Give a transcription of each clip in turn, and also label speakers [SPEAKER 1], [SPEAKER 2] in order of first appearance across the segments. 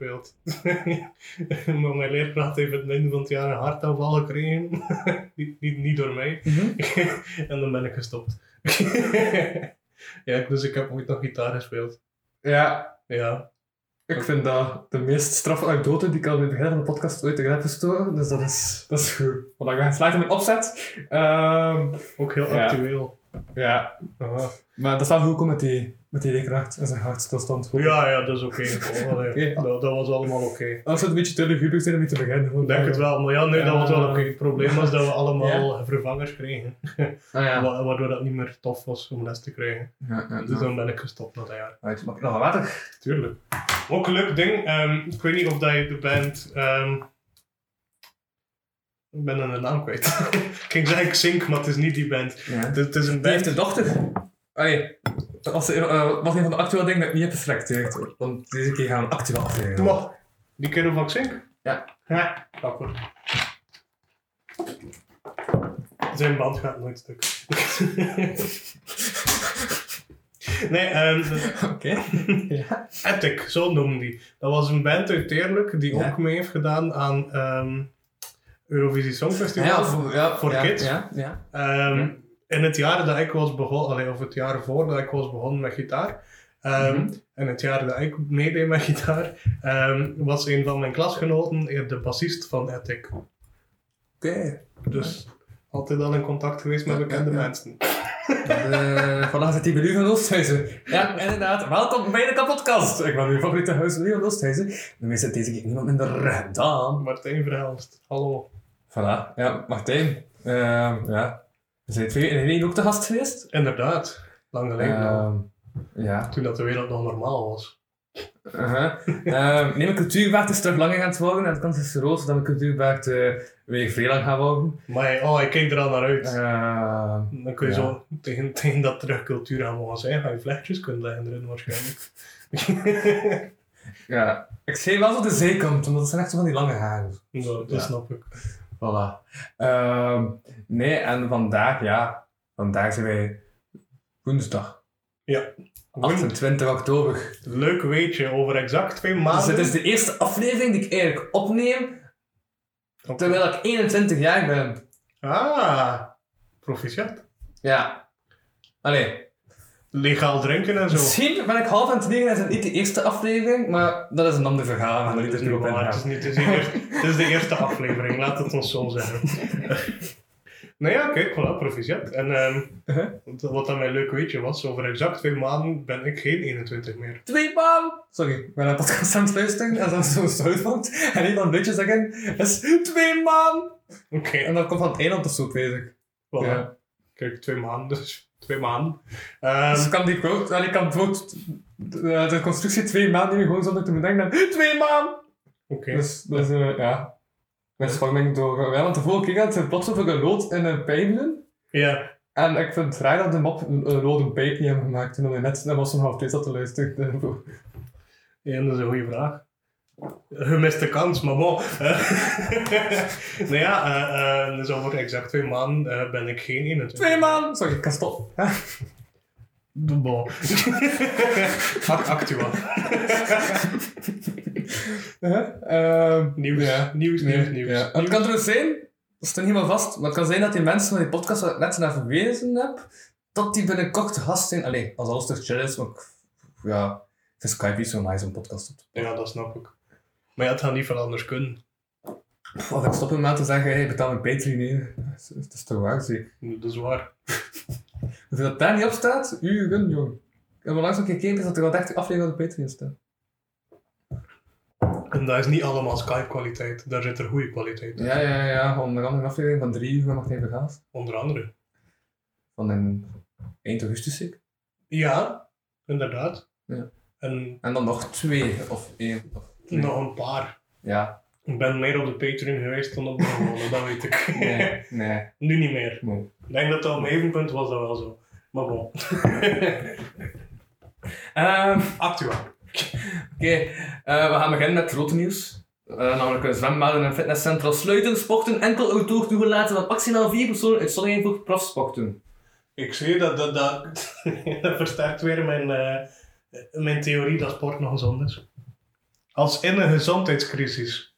[SPEAKER 1] Gespeeld. maar mijn leerkracht heeft het einde van het jaar een hartaanval gekregen. niet, niet, niet door mij. en dan ben ik gestopt. ja, dus ik heb ooit nog gitaar gespeeld.
[SPEAKER 2] Ja,
[SPEAKER 1] Ja.
[SPEAKER 2] ik vind dat de meest straffe anekdote die ik al in het begin van de podcast ooit heb gestoken. Dus dat is, dat is goed. Want ik ben geslaagd in mijn opzet. Ehm,
[SPEAKER 1] Ook heel actueel.
[SPEAKER 2] ja, maar dat is wel goed met die, met die leerkracht en zijn hartstilstand.
[SPEAKER 1] Ja, ja, dat is oké. Allee,
[SPEAKER 2] Oké.
[SPEAKER 1] dat, dat was allemaal oké.
[SPEAKER 2] Als het een beetje te luguber zijn om te beginnen.
[SPEAKER 1] Ik denk het wel, maar ja, nee, dat was wel oké. Het probleem was dat we allemaal vervangers kregen.
[SPEAKER 2] Ah ja.
[SPEAKER 1] Wa- Waardoor dat niet meer tof was om les te krijgen.
[SPEAKER 2] ja, ja,
[SPEAKER 1] Dus dan ben ik gestopt na dat jaar.
[SPEAKER 2] Right, mag ik nog wat water?
[SPEAKER 1] Tuurlijk. Ook een leuk ding. ehm, ik weet niet of dat je de band. ehm, ik ben dan de naam kwijt. ik ging zeggen Xink, maar het is niet die band.
[SPEAKER 2] Ja.
[SPEAKER 1] Het, het is een
[SPEAKER 2] Die heeft
[SPEAKER 1] band.
[SPEAKER 2] een dochter. Allee, dat was, was een van de actuele dingen dat ik niet heb geselecteerd. Want deze keer gaan we een actuele aflevering.
[SPEAKER 1] Maar, die kennen van Xink?
[SPEAKER 2] Ja.
[SPEAKER 1] Ja, dapper. Zijn band gaat nooit stuk. nee, ehm
[SPEAKER 2] Oké. ja.
[SPEAKER 1] Attic, zo noemde die. Dat was een band uit die
[SPEAKER 2] Ja.
[SPEAKER 1] ook mee heeft gedaan aan ehm, Eurovisie Songfestival.
[SPEAKER 2] Ja, voor, ja,
[SPEAKER 1] Voor kids.
[SPEAKER 2] Ja, ja.
[SPEAKER 1] Ehm,
[SPEAKER 2] Ja.
[SPEAKER 1] In het jaar dat ik was begonnen, of het jaar voordat ik was begonnen met gitaar, ehm,
[SPEAKER 2] Mhm.
[SPEAKER 1] en het jaar dat ik meedeed met gitaar, ehm, was een van mijn klasgenoten eh, de bassist van Attic.
[SPEAKER 2] Oké.
[SPEAKER 1] Dus altijd al in contact geweest met bekende mensen.
[SPEAKER 2] Uh, vandaag zit die bij u van Oosthuizen. Ja, inderdaad. Welkom bij de kapotkast. Ik ben uw favoriete huis van Oosthuizen. De meeste zit deze keer niemand minder dan.
[SPEAKER 1] Martijn Verhelst, hallo.
[SPEAKER 2] Voilà. Ja, Martijn. Ehm, ja. Zijn twee ook te gast geweest.
[SPEAKER 1] Inderdaad, lang geleden al.
[SPEAKER 2] Ehm, ja.
[SPEAKER 1] Toen dat de wereld nog normaal was.
[SPEAKER 2] Uh-huh. Ehm, nee, mijn cultuurbaard is terug langer aan het worden. En de kans is groot dat mijn cultuurbaard eh, weer vrij lang gaat worden.
[SPEAKER 1] Maar oh, ik kijk er al naar uit.
[SPEAKER 2] Ehm,
[SPEAKER 1] Dan kun je
[SPEAKER 2] ja.
[SPEAKER 1] zo tegen, tegen dat terug cultuur gaan mogen zijn, ga je vlechtjes kunnen leggen erin waarschijnlijk.
[SPEAKER 2] ja. Ik zei wel zo de zijkant, omdat het zijn echt zo van die lange haren.
[SPEAKER 1] Dat
[SPEAKER 2] Ja.
[SPEAKER 1] snap ik.
[SPEAKER 2] Voilà. Ehm, nee, en vandaag, ja, vandaag zijn wij woensdag,
[SPEAKER 1] Woen-
[SPEAKER 2] 28 oktober.
[SPEAKER 1] Leuk weetje, over exact twee
[SPEAKER 2] Dus
[SPEAKER 1] maanden.
[SPEAKER 2] dit is de eerste aflevering die ik eigenlijk opneem, terwijl ik 21 jaar ben.
[SPEAKER 1] Ah, proficiat.
[SPEAKER 2] Ja. Allee,
[SPEAKER 1] Legaal drinken en zo.
[SPEAKER 2] misschien ben ik half aan het leren, is het niet de eerste aflevering, maar dat is een ander verhaal. Er
[SPEAKER 1] Dat
[SPEAKER 2] niet
[SPEAKER 1] is niet
[SPEAKER 2] op
[SPEAKER 1] het is, niet, het, is de eerste, het is de eerste aflevering, laat het ons zo zeggen. nou ja, kijk, voilà, proficiat. En ehm,
[SPEAKER 2] Uh-huh.
[SPEAKER 1] wat- wat dan mijn leuk weetje was, over exact twee maanden ben ik geen 21 meer.
[SPEAKER 2] Twee maanden! Sorry, ik ben een podcast aan het luisteren en dan zo'n sluitpunt. En een van de liedjes zeggen is twee maanden!
[SPEAKER 1] Oké,
[SPEAKER 2] En dan komt van het eiland of zo, weet ik.
[SPEAKER 1] voilà.
[SPEAKER 2] Ja.
[SPEAKER 1] Kijk, twee maanden, dus twee maanden. Ehm,
[SPEAKER 2] Dus ik kan die quote, en ik kan bijvoorbeeld de, de constructie twee maanden nemen, gewoon zonder te bedenken. Twee maanden!
[SPEAKER 1] Oké.
[SPEAKER 2] Dus, dus eh, ja. Mijn spanning door. Ja, want de vorige keer had ze plots over een lood in een pijp doen.
[SPEAKER 1] Ja,
[SPEAKER 2] En ik vind het raar dat de mop een, een rode pijp niet hebben gemaakt toen we net naar was om half twee zat te luisteren.
[SPEAKER 1] Ja, dat is een goede vraag. Gemiste kans, maar bon. nou ja, eh, eh, dus over exact twee maanden eh, ben ik geen 21.
[SPEAKER 2] Twee maanden! Sorry, ik kan stoppen.
[SPEAKER 1] Bon. Ac- Actua.
[SPEAKER 2] Ehm,
[SPEAKER 1] Nieuws,
[SPEAKER 2] Ja.
[SPEAKER 1] nieuws, nieuws, nieuws.
[SPEAKER 2] ja. Het kan trouwens zijn, dat staat niet helemaal vast, maar het kan zijn dat die mensen van die podcast waar ik net naar verwezen heb, dat die binnenkort gast zijn. Allee, als alles toch chill is, maar ik, ja, ik vind Skype niet zo nice om podcast op te
[SPEAKER 1] Ja, dat snap ik. Maar ja, het gaat niet van anders kunnen.
[SPEAKER 2] Of ik stop aan te zeggen, hey, betaal mijn Patreon neer. Dat is- is toch waar, zeker?
[SPEAKER 1] Dat is waar.
[SPEAKER 2] Hoeveel dat daar niet op staat, uren, jong. Ik heb al langs een keer gekeken dat er wel 30 afleveringen op de Patreon staan.
[SPEAKER 1] En dat is niet allemaal Skype-kwaliteit. Daar zit er goede kwaliteit in.
[SPEAKER 2] Ja, ja, ja. Onder andere een aflevering van drie uur van Martijn Vergaas.
[SPEAKER 1] Onder andere.
[SPEAKER 2] Van in eind augustus, zeker.
[SPEAKER 1] Ja, inderdaad.
[SPEAKER 2] Ja.
[SPEAKER 1] En
[SPEAKER 2] En dan nog twee of één. Of
[SPEAKER 1] nog een paar.
[SPEAKER 2] Ja.
[SPEAKER 1] Ik ben meer op de Patreon geweest dan op de gewone, dat weet ik.
[SPEAKER 2] Nee, nee.
[SPEAKER 1] nu niet meer.
[SPEAKER 2] nee.
[SPEAKER 1] Ik denk dat dat op mijn evenpunt was dat wel zo. Maar bon.
[SPEAKER 2] Ehm,
[SPEAKER 1] Actueel.
[SPEAKER 2] Oké, eh, we gaan beginnen met het grote nieuws. Eh, namelijk een zwembaden en fitnesscentra sluiten, sporten enkel outdoor toegelaten met maximaal vier personen uitzondering voor profsporten.
[SPEAKER 1] Ik zie dat, dat, dat, dat versterkt weer mijn, eh, mijn theorie dat sport nog gezond is. Als in een gezondheidscrisis.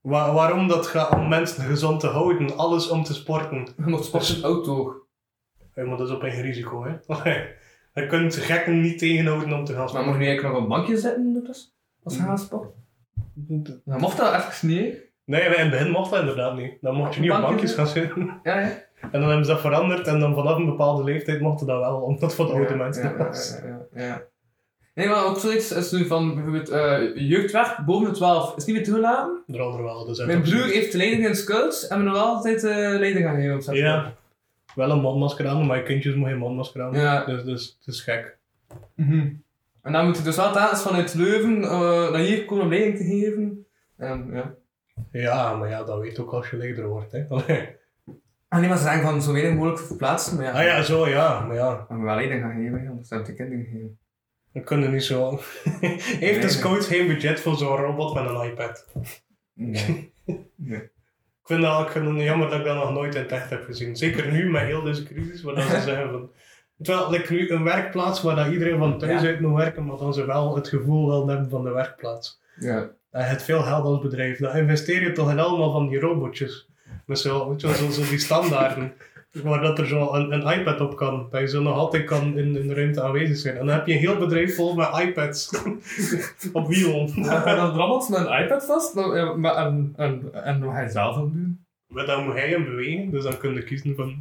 [SPEAKER 1] Wa- waarom dat gaat om mensen gezond te houden, alles om te sporten.
[SPEAKER 2] Je mag sporten outdoor.
[SPEAKER 1] Ja, maar dat is op eigen risico, hè. Je kunt gekken niet tegenhouden om te gaan
[SPEAKER 2] Maar
[SPEAKER 1] sporten.
[SPEAKER 2] mag je eigenlijk nog een bankje zitten dus, als je gaat sporten? Dan mocht dat even niet.
[SPEAKER 1] Nee, in het begin mocht dat inderdaad niet. Dan mocht je niet op
[SPEAKER 2] Bankjes,
[SPEAKER 1] gaan zitten.
[SPEAKER 2] Ja, ja.
[SPEAKER 1] En dan hebben ze dat veranderd en dan vanaf een bepaalde leeftijd mochten dat wel, omdat het voor de oude mensen
[SPEAKER 2] ja, ja, ja. Nee, maar ook zoiets is nu van bijvoorbeeld eh, jeugdwerk boven de 12 is niet meer toegelaten.
[SPEAKER 1] Eronder wel, dus
[SPEAKER 2] Mijn broer heeft leiding in scouts en we nog altijd eh leiding gaan geven op zes
[SPEAKER 1] Ja, wel een mondmasker aan, maar je kindjes moeten geen mondmasker aan.
[SPEAKER 2] Ja.
[SPEAKER 1] Dus, dus het is gek.
[SPEAKER 2] Mhm. En dan moet je dus wel telkens vanuit Leuven eh, naar hier komen om leiding te geven. En, ja.
[SPEAKER 1] Ja, maar ja, dat weet ook als je leider wordt. Hè.
[SPEAKER 2] En nee, maar ze zeggen van zo weinig mogelijk verplaatsen, maar ja.
[SPEAKER 1] Ah ja, zo ja, maar ja,
[SPEAKER 2] we wel leiding gaan geven, anders hebben we de kinderen gegeven.
[SPEAKER 1] We kunnen niet zo. Heeft
[SPEAKER 2] Nee,
[SPEAKER 1] scout geen budget voor zo'n robot met een iPad?
[SPEAKER 2] Nee. nee.
[SPEAKER 1] Ik vind, dat, ik het jammer dat ik dat nog nooit in het echt heb gezien. Zeker nu met heel deze crisis, waar dat ze zeggen van. Terwijl like, nu een werkplaats waar dat iedereen van thuis
[SPEAKER 2] Ja.
[SPEAKER 1] uit moet werken, maar dan ze wel het gevoel wel hebben van de werkplaats.
[SPEAKER 2] Ja.
[SPEAKER 1] Je hebt veel geld als bedrijf. Dan investeer je toch in allemaal van die robotjes. Met zo, weet je wel, zo, zo die standaarden. Waar dat er zo een, een iPad op kan. Dat je zo nog altijd kan in, in de ruimte aanwezig zijn. En dan heb je een heel bedrijf vol met iPads. op wielen.
[SPEAKER 2] En dan rammelt met een iPad vast, maar, ja, maar, en, en, en wat ga je zelf aan doen?
[SPEAKER 1] Maar dan moet hij hem bewegen. Dus dan kun je kiezen van...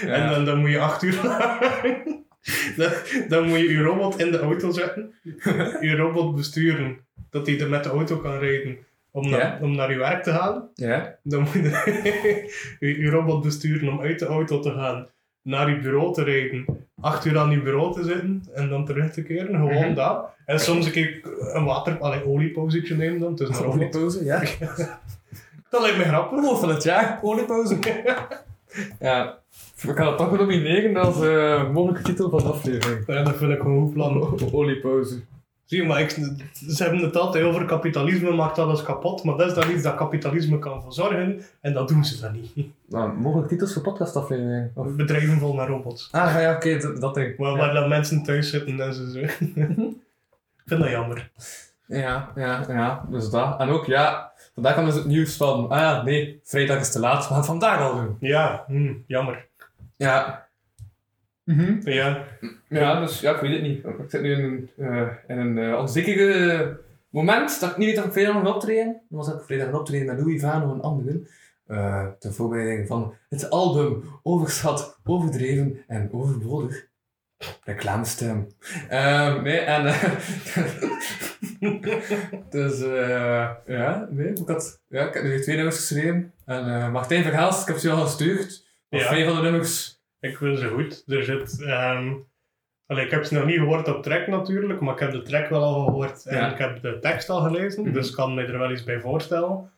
[SPEAKER 2] Ja.
[SPEAKER 1] En dan, dan moet je acht uur dan, dan moet je je robot in de auto zetten. Je robot besturen. Dat hij er met de auto kan rijden. Om, naar
[SPEAKER 2] Ja.
[SPEAKER 1] om naar je werk te gaan.
[SPEAKER 2] Ja.
[SPEAKER 1] Dan moet je je, je robot besturen om uit de auto te gaan. Naar je bureau te rijden. Acht uur aan je bureau te zitten. En dan terug te keren. Gewoon
[SPEAKER 2] Mhm.
[SPEAKER 1] dat. En soms een keer een water... Allee, oliepauzetje nemen dan. Robot.
[SPEAKER 2] Oliepauze, ja.
[SPEAKER 1] Dat lijkt me grappig.
[SPEAKER 2] Woord van het jaar, oliepauze. ja. We gaan het toch nomineren als eh, mogelijke titel van de aflevering.
[SPEAKER 1] Ja, dat vind ik een goed plan.
[SPEAKER 2] Oliepauze.
[SPEAKER 1] Zie je, maar ik, ze hebben het altijd over kapitalisme maakt alles kapot, maar dat is dan iets dat kapitalisme kan verzorgen en dat doen ze dan niet.
[SPEAKER 2] Nou, mogelijke titels voor podcastafleveringen. Of...
[SPEAKER 1] Bedrijven vol met robots.
[SPEAKER 2] Ah ja, oké, dat, dat ding.
[SPEAKER 1] Waar,
[SPEAKER 2] ja.
[SPEAKER 1] waar mensen thuis zitten en zo. ik vind dat jammer.
[SPEAKER 2] Ja, ja, ja, dus dat. En ook, ja, vandaag kwam dus het nieuws van, ah ja, nee, vrijdag is te laat, we gaan het vandaag al doen.
[SPEAKER 1] Ja, hm, jammer.
[SPEAKER 2] Ja. Mhm.
[SPEAKER 1] Ja,
[SPEAKER 2] Ja, dus ja, ik weet het niet. Ik zit nu in een, eh in een eh, onzekere moment dat ik niet weet of ik vrijdag nog optreden. Dan was ik vrijdag gaan optreden met Louis Vano en anderen. Eh ter voorbereiding van het album Overschat, Overdreven en Overbodig. Reclamestem. Ehm nee, en... eh, dus eh ja, nee, ik, had, ja, ik heb nu twee nummers geschreven. En eh Martijn Verhaals, ik heb ze al gestuurd. Of
[SPEAKER 1] Ja.
[SPEAKER 2] vijf van de nummers.
[SPEAKER 1] Ik vind ze goed. Er zit. allee, ik heb ze nog niet gehoord op track natuurlijk, maar ik heb de track wel al gehoord en
[SPEAKER 2] Ja.
[SPEAKER 1] ik heb de tekst al gelezen,
[SPEAKER 2] Mhm.
[SPEAKER 1] dus ik kan me er wel iets bij voorstellen.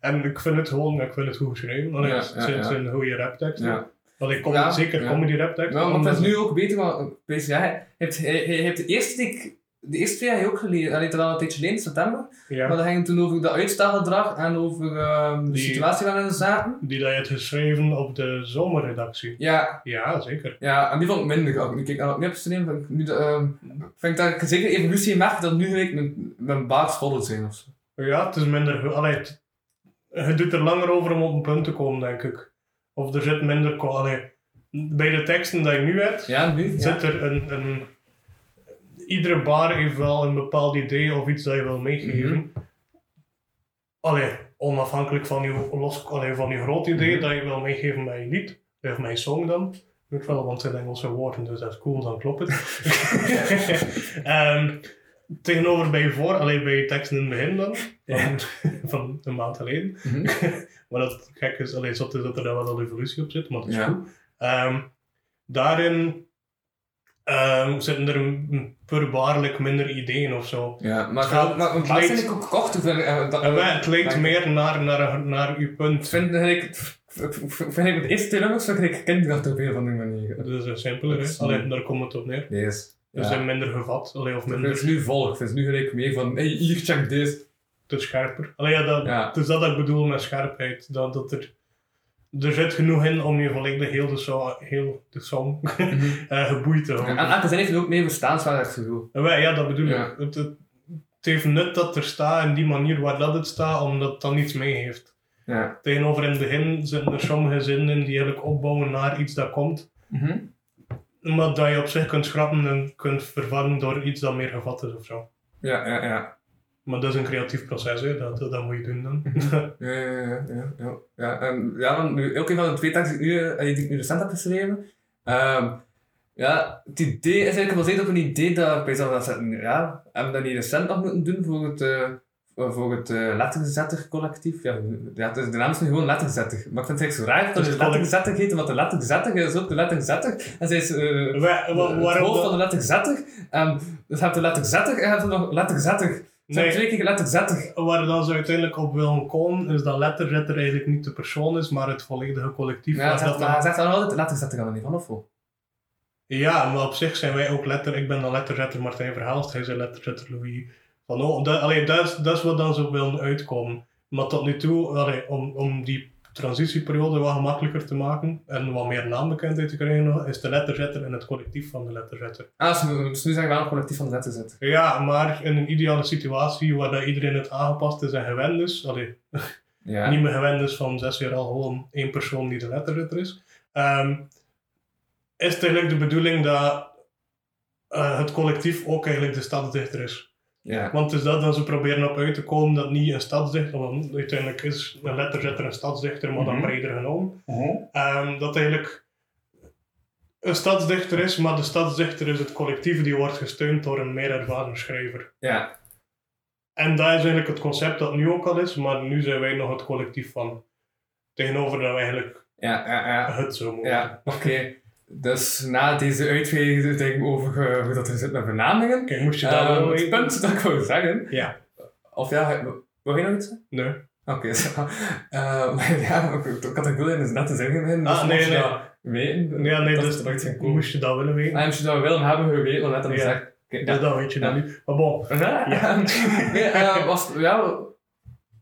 [SPEAKER 1] En ik vind het gewoon, ik vind het goed geschreven. Allee,
[SPEAKER 2] Ja,
[SPEAKER 1] het
[SPEAKER 2] ja, ja.
[SPEAKER 1] zijn goede rapteksten.
[SPEAKER 2] Ja.
[SPEAKER 1] Allee, kom, zeker comedy rapteksten.
[SPEAKER 2] Ja, maar het is nu ook beter, want hij, hij heeft de eerste die ik, de eerste twee heb je ook gelezen, hij deed al een tijdje geleden, in september,
[SPEAKER 1] Ja.
[SPEAKER 2] maar dat ging toen over dat uitstelgedrag en over ehm, de
[SPEAKER 1] Die-
[SPEAKER 2] situatie waarin we zaten.
[SPEAKER 1] Die dat je hebt geschreven op de zomerredactie.
[SPEAKER 2] Ja,
[SPEAKER 1] Ja, zeker.
[SPEAKER 2] ja, en die vond ik minder. Als ik nu kijk naar wat ik heb geschreven, vind ik, nu ehm, vind ik dat ik zeker evolutie in merk dat nu gelijk mijn, mijn baas vol zijn of zo.
[SPEAKER 1] Ja, het is minder... Allee, het, doet er langer over om op een punt te komen, denk ik. Of er zit minder... Allee, bij de teksten die je nu
[SPEAKER 2] Ja, nu? Ja.
[SPEAKER 1] zit er een, een... Iedere bar heeft wel een bepaald idee of iets dat je wil meegeven. Allee, onafhankelijk van je, los, allee, van je groot idee
[SPEAKER 2] Mhm.
[SPEAKER 1] dat je wil meegeven met je lied. Of met je song dan. Moet wel, want het zijn Engelse woorden, dus dat is cool, dan klopt het. Ehm, tegenover bij je voor, alleen bij je teksten in het begin dan, van, van een maand geleden.
[SPEAKER 2] Mhm.
[SPEAKER 1] Maar dat gek is, alleen zot is dat er dan wel een evolutie op zit, maar dat is
[SPEAKER 2] Ja.
[SPEAKER 1] goed. Ehm, daarin ehm, zitten er een- voorwaardelijk minder ideeën of zo.
[SPEAKER 2] Ja, maar,
[SPEAKER 1] Het gaat-
[SPEAKER 2] maar,
[SPEAKER 1] het
[SPEAKER 2] maar vind ik ook kort. of, eh, dat-
[SPEAKER 1] wij, het lijkt meer naar, naar, naar uw punt.
[SPEAKER 2] Ik vind, vind ik, vind ik de eerste nummers vind ik kinderachtig op een of andere manier.
[SPEAKER 1] Dat is een simpeler,
[SPEAKER 2] Dat is-
[SPEAKER 1] hè. Alleen daar komt het op neer.
[SPEAKER 2] Deze.
[SPEAKER 1] Ze
[SPEAKER 2] Ja.
[SPEAKER 1] zijn minder gevat, alleen of
[SPEAKER 2] Ik vind
[SPEAKER 1] minder
[SPEAKER 2] het nu volg. Ik vind het nu gelijk meer van, hey, hier, check deze.
[SPEAKER 1] te scherper. Alleen ja, dat,
[SPEAKER 2] Ja.
[SPEAKER 1] het is dat ik bedoel met scherpheid. Dat, dat er, er zit genoeg in om je volledig heel de, so heel de song eh, geboeid te
[SPEAKER 2] En
[SPEAKER 1] houden.
[SPEAKER 2] elke zin heeft ook meer verstaanswaardig gevoel.
[SPEAKER 1] En wij, ja, dat bedoel
[SPEAKER 2] Ja.
[SPEAKER 1] ik. Het, het, het heeft nut dat er staat in die manier waar dat het staat, omdat het dan iets mee heeft.
[SPEAKER 2] Ja.
[SPEAKER 1] Tegenover in het begin zitten er sommige zinnen die eigenlijk opbouwen naar iets dat komt.
[SPEAKER 2] Mhm.
[SPEAKER 1] Maar dat je op zich kunt schrappen en kunt vervangen door iets dat meer gevat is of zo.
[SPEAKER 2] Ja, ja, ja.
[SPEAKER 1] Maar dat is een creatief proces, hè. Dat, dat moet je doen dan.
[SPEAKER 2] Ja, ja, ja, ja, ja. Ja, en ja, dan nu, ook een van de twee teksten die, ik nu, eh, die ik nu recent heb geschreven. Ehm, ja, het idee is eigenlijk gebaseerd op een idee dat, weet dat, ja, hebben we dat niet recent nog moeten doen voor het, eh voor het letterzetter collectief. Ja, ja, de naam is nu gewoon letterzetter. Maar ik vind het eigenlijk zo raar dat
[SPEAKER 1] is
[SPEAKER 2] het letterzetter heet, want de letterzetter is ook de letterzetter. En zij is
[SPEAKER 1] wa-
[SPEAKER 2] het hoofd van de letterzetter. Ehm dus je hebt de letterzetter en je hebt nog letterzetter.
[SPEAKER 1] Nee.
[SPEAKER 2] hebben twee keer letterzetter.
[SPEAKER 1] Waar dan ze uiteindelijk op willen komen, is dat letterzetter eigenlijk niet de persoon is, maar het volledige collectief.
[SPEAKER 2] Ja, zegt,
[SPEAKER 1] dat
[SPEAKER 2] maar
[SPEAKER 1] dan-
[SPEAKER 2] zegt dan altijd letterzetter gaan er niet van, of?
[SPEAKER 1] Ja, maar op zich zijn wij ook letter. Ik ben dan letterzetter Martijn Verhaalst, hij is letterzetter Louis. Van, oh, dat, allee, dat, is, dat is wat dan zo willen uitkomen. Maar tot nu toe, allee, om, om die transitieperiode wat gemakkelijker te maken en wat meer naambekendheid te krijgen, is de letterzetter en het collectief van de letterzetter.
[SPEAKER 2] Ah, dus nu, dus nu zeggen we wel een collectief van de letterzetter.
[SPEAKER 1] Ja, maar in een ideale situatie waar dat iedereen het aangepast is en gewend is, allee,
[SPEAKER 2] Ja.
[SPEAKER 1] niet meer gewend is van zes jaar al gewoon één persoon die de letterzetter is, ehm, is het eigenlijk de bedoeling dat eh, het collectief ook eigenlijk de stadsdichter is.
[SPEAKER 2] Ja.
[SPEAKER 1] Want het is dat dan ze proberen op uit te komen dat niet een stadsdichter, want uiteindelijk is een letterzetter een stadsdichter, maar dan
[SPEAKER 2] Mhm.
[SPEAKER 1] breder genomen. Ehm, dat eigenlijk een stadsdichter is, maar de stadsdichter is het collectief die wordt gesteund door een meer ervaren schrijver.
[SPEAKER 2] Ja.
[SPEAKER 1] En dat is eigenlijk het concept dat nu ook al is, maar nu zijn wij nog het collectief van. Tegenover dat we eigenlijk
[SPEAKER 2] Ja, ja, ja.
[SPEAKER 1] het zo moeten.
[SPEAKER 2] Ja, oké. Dus na deze uitweiding over eh, hoe dat er zit met benamingen,
[SPEAKER 1] Kijk, moest je dat
[SPEAKER 2] ehm,
[SPEAKER 1] wel
[SPEAKER 2] het punt dat ik wou zeggen,
[SPEAKER 1] Ja.
[SPEAKER 2] of ja, wil je nog iets zeggen?
[SPEAKER 1] Nee.
[SPEAKER 2] Oké. Eh, maar ja, ik, ik had het willen in net te zeggen dus
[SPEAKER 1] Ah,
[SPEAKER 2] mocht
[SPEAKER 1] nee, nee.
[SPEAKER 2] dat weten,
[SPEAKER 1] Ja, nee,
[SPEAKER 2] dat
[SPEAKER 1] dus
[SPEAKER 2] komen.
[SPEAKER 1] moest je dat willen weten.
[SPEAKER 2] En als je dat wil hebben, we weten, net
[SPEAKER 1] Ja.
[SPEAKER 2] gezegd.
[SPEAKER 1] Dus dat weet je dan
[SPEAKER 2] Ja.
[SPEAKER 1] nu. Maar bon.
[SPEAKER 2] Ja. eh, was, ja,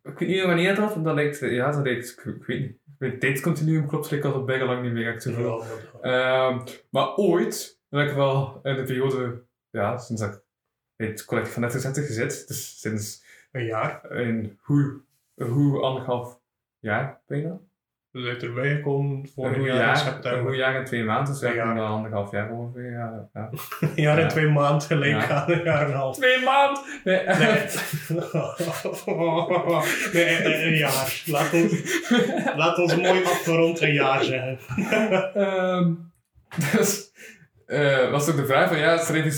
[SPEAKER 2] ik weet niet wanneer was, want dat lijkt, ja, dat lijkt, ik, weet niet. Mijn tijdscontinuum klopt, ik het bijna lang niet meer echt zoveel. Ehm, maar ooit, heb ik wel in de periode, ja, sinds dat ik het collectief van Letterzetten gezet, dus sinds
[SPEAKER 1] Een jaar.
[SPEAKER 2] een hoe, een hoe anderhalf jaar bijna.
[SPEAKER 1] We zijn erbij gekomen
[SPEAKER 2] Een
[SPEAKER 1] vorig
[SPEAKER 2] goed
[SPEAKER 1] jaar in
[SPEAKER 2] jaar, een goed jaar en twee maanden, dus
[SPEAKER 1] Een
[SPEAKER 2] ja, een anderhalf jaar ongeveer, ja. ja.
[SPEAKER 1] Een jaar en
[SPEAKER 2] Ja.
[SPEAKER 1] twee maanden gelijk
[SPEAKER 2] Ja.
[SPEAKER 1] aan een jaar en een half.
[SPEAKER 2] Twee maanden! Nee,
[SPEAKER 1] Nee. nee, een, een jaar. Laat ons, laat ons mooi afgerond een jaar zeggen.
[SPEAKER 2] Ehm, dus eh, was ook de vraag van, ja, schrijf je,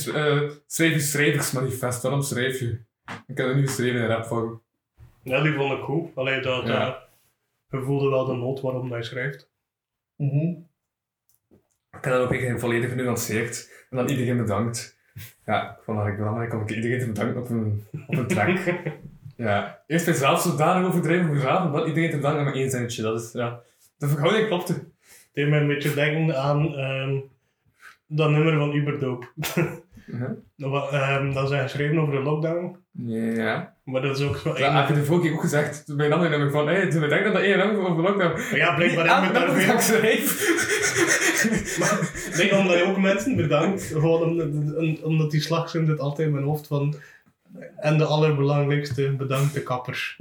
[SPEAKER 2] schrijf je schrijversmanifest, waarom schrijf je? Ik heb het nu geschreven in rapvorm.
[SPEAKER 1] Ja, die vond ik goed. Alleen dat,
[SPEAKER 2] Ja.
[SPEAKER 1] eh, je voelde wel de nood waarom hij schrijft.
[SPEAKER 2] Ik heb dat ook echt volledig genuanceerd. En dan iedereen bedankt. Ja, ik vond het eigenlijk belangrijk om iedereen te bedanken op een, op een track. ja. Eerst mezelf zodanig overdreven voor mezelf, en dan iedereen te bedanken met één zinnetje. Dat is, ja. De verhouding klopte.
[SPEAKER 1] Het deed mij een beetje denken aan ehm, dat nummer van Uberdoop.
[SPEAKER 2] Mhm.
[SPEAKER 1] Wat, ehm, dat zijn geschreven over de lockdown.
[SPEAKER 2] Ja.
[SPEAKER 1] Maar dat is ook zo...
[SPEAKER 2] Dat heb je de vorige keer ook gezegd. Bij een andere nummer van, hé, hey, toen we denken dat één nummer over lockdown.
[SPEAKER 1] Ja, blijkbaar
[SPEAKER 2] Niet
[SPEAKER 1] heb ik
[SPEAKER 2] elk
[SPEAKER 1] daar veel...
[SPEAKER 2] dat ik.
[SPEAKER 1] Nee, omdat je ook mensen bedankt. Gewoon omdat, omdat die slagzin zit altijd in mijn hoofd van... En de allerbelangrijkste, bedankt de kappers.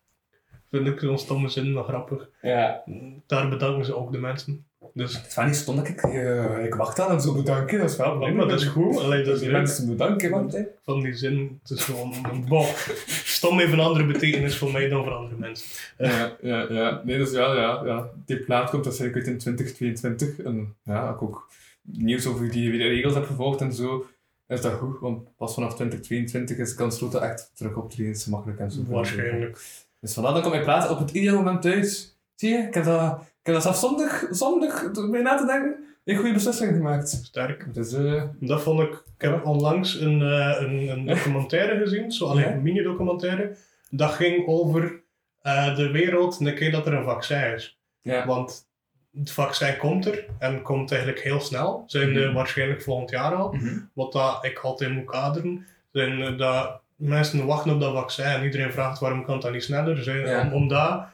[SPEAKER 1] Vind ik zo'n stomme zin nog grappig.
[SPEAKER 2] Ja.
[SPEAKER 1] Daar bedanken ze ook de mensen. Dus,
[SPEAKER 2] Het was niet stom dat ik, eh, ik wacht aan en zo bedanken. Dat is wel
[SPEAKER 1] nee,
[SPEAKER 2] belangrijk.
[SPEAKER 1] maar dat is goed. Alleen dat is leuk
[SPEAKER 2] mensen bedanken, want hè.
[SPEAKER 1] van die zin. Het is gewoon een. Stom heeft een andere betekenis voor mij dan voor andere mensen.
[SPEAKER 2] Ja, ja, ja. Nee, dus ja, ja, ja. Die plaat komt waarschijnlijk uit in 2022. En ja, ik ook nieuws over die regels heb gevolgd en zo. Is dat goed, want pas vanaf 2022 is kans dat echt terug optreden is makkelijk en zo.
[SPEAKER 1] Waarschijnlijk.
[SPEAKER 2] Dus vandaar dat komt mijn plaat op het ideale moment uit. Zie je, ik heb dat, ik heb dat zelfs zondig, zondig mee na te denken. Een goede beslissing gemaakt.
[SPEAKER 1] Sterk.
[SPEAKER 2] Dus, eh
[SPEAKER 1] Dat vond ik... Ik heb onlangs een, eh, een, een documentaire gezien, zo alleen een mini-documentaire. Dat ging over eh, de wereld een keer dat er een vaccin is.
[SPEAKER 2] ja.
[SPEAKER 1] Want het vaccin komt er en komt eigenlijk heel snel. Zijn
[SPEAKER 2] Mhm.
[SPEAKER 1] waarschijnlijk volgend jaar al.
[SPEAKER 2] Mhm.
[SPEAKER 1] Wat dat ik altijd moet kaderen. Zijn dat mensen wachten op dat vaccin en iedereen vraagt waarom kan dat niet sneller zijn.
[SPEAKER 2] Ja.
[SPEAKER 1] Om, omdat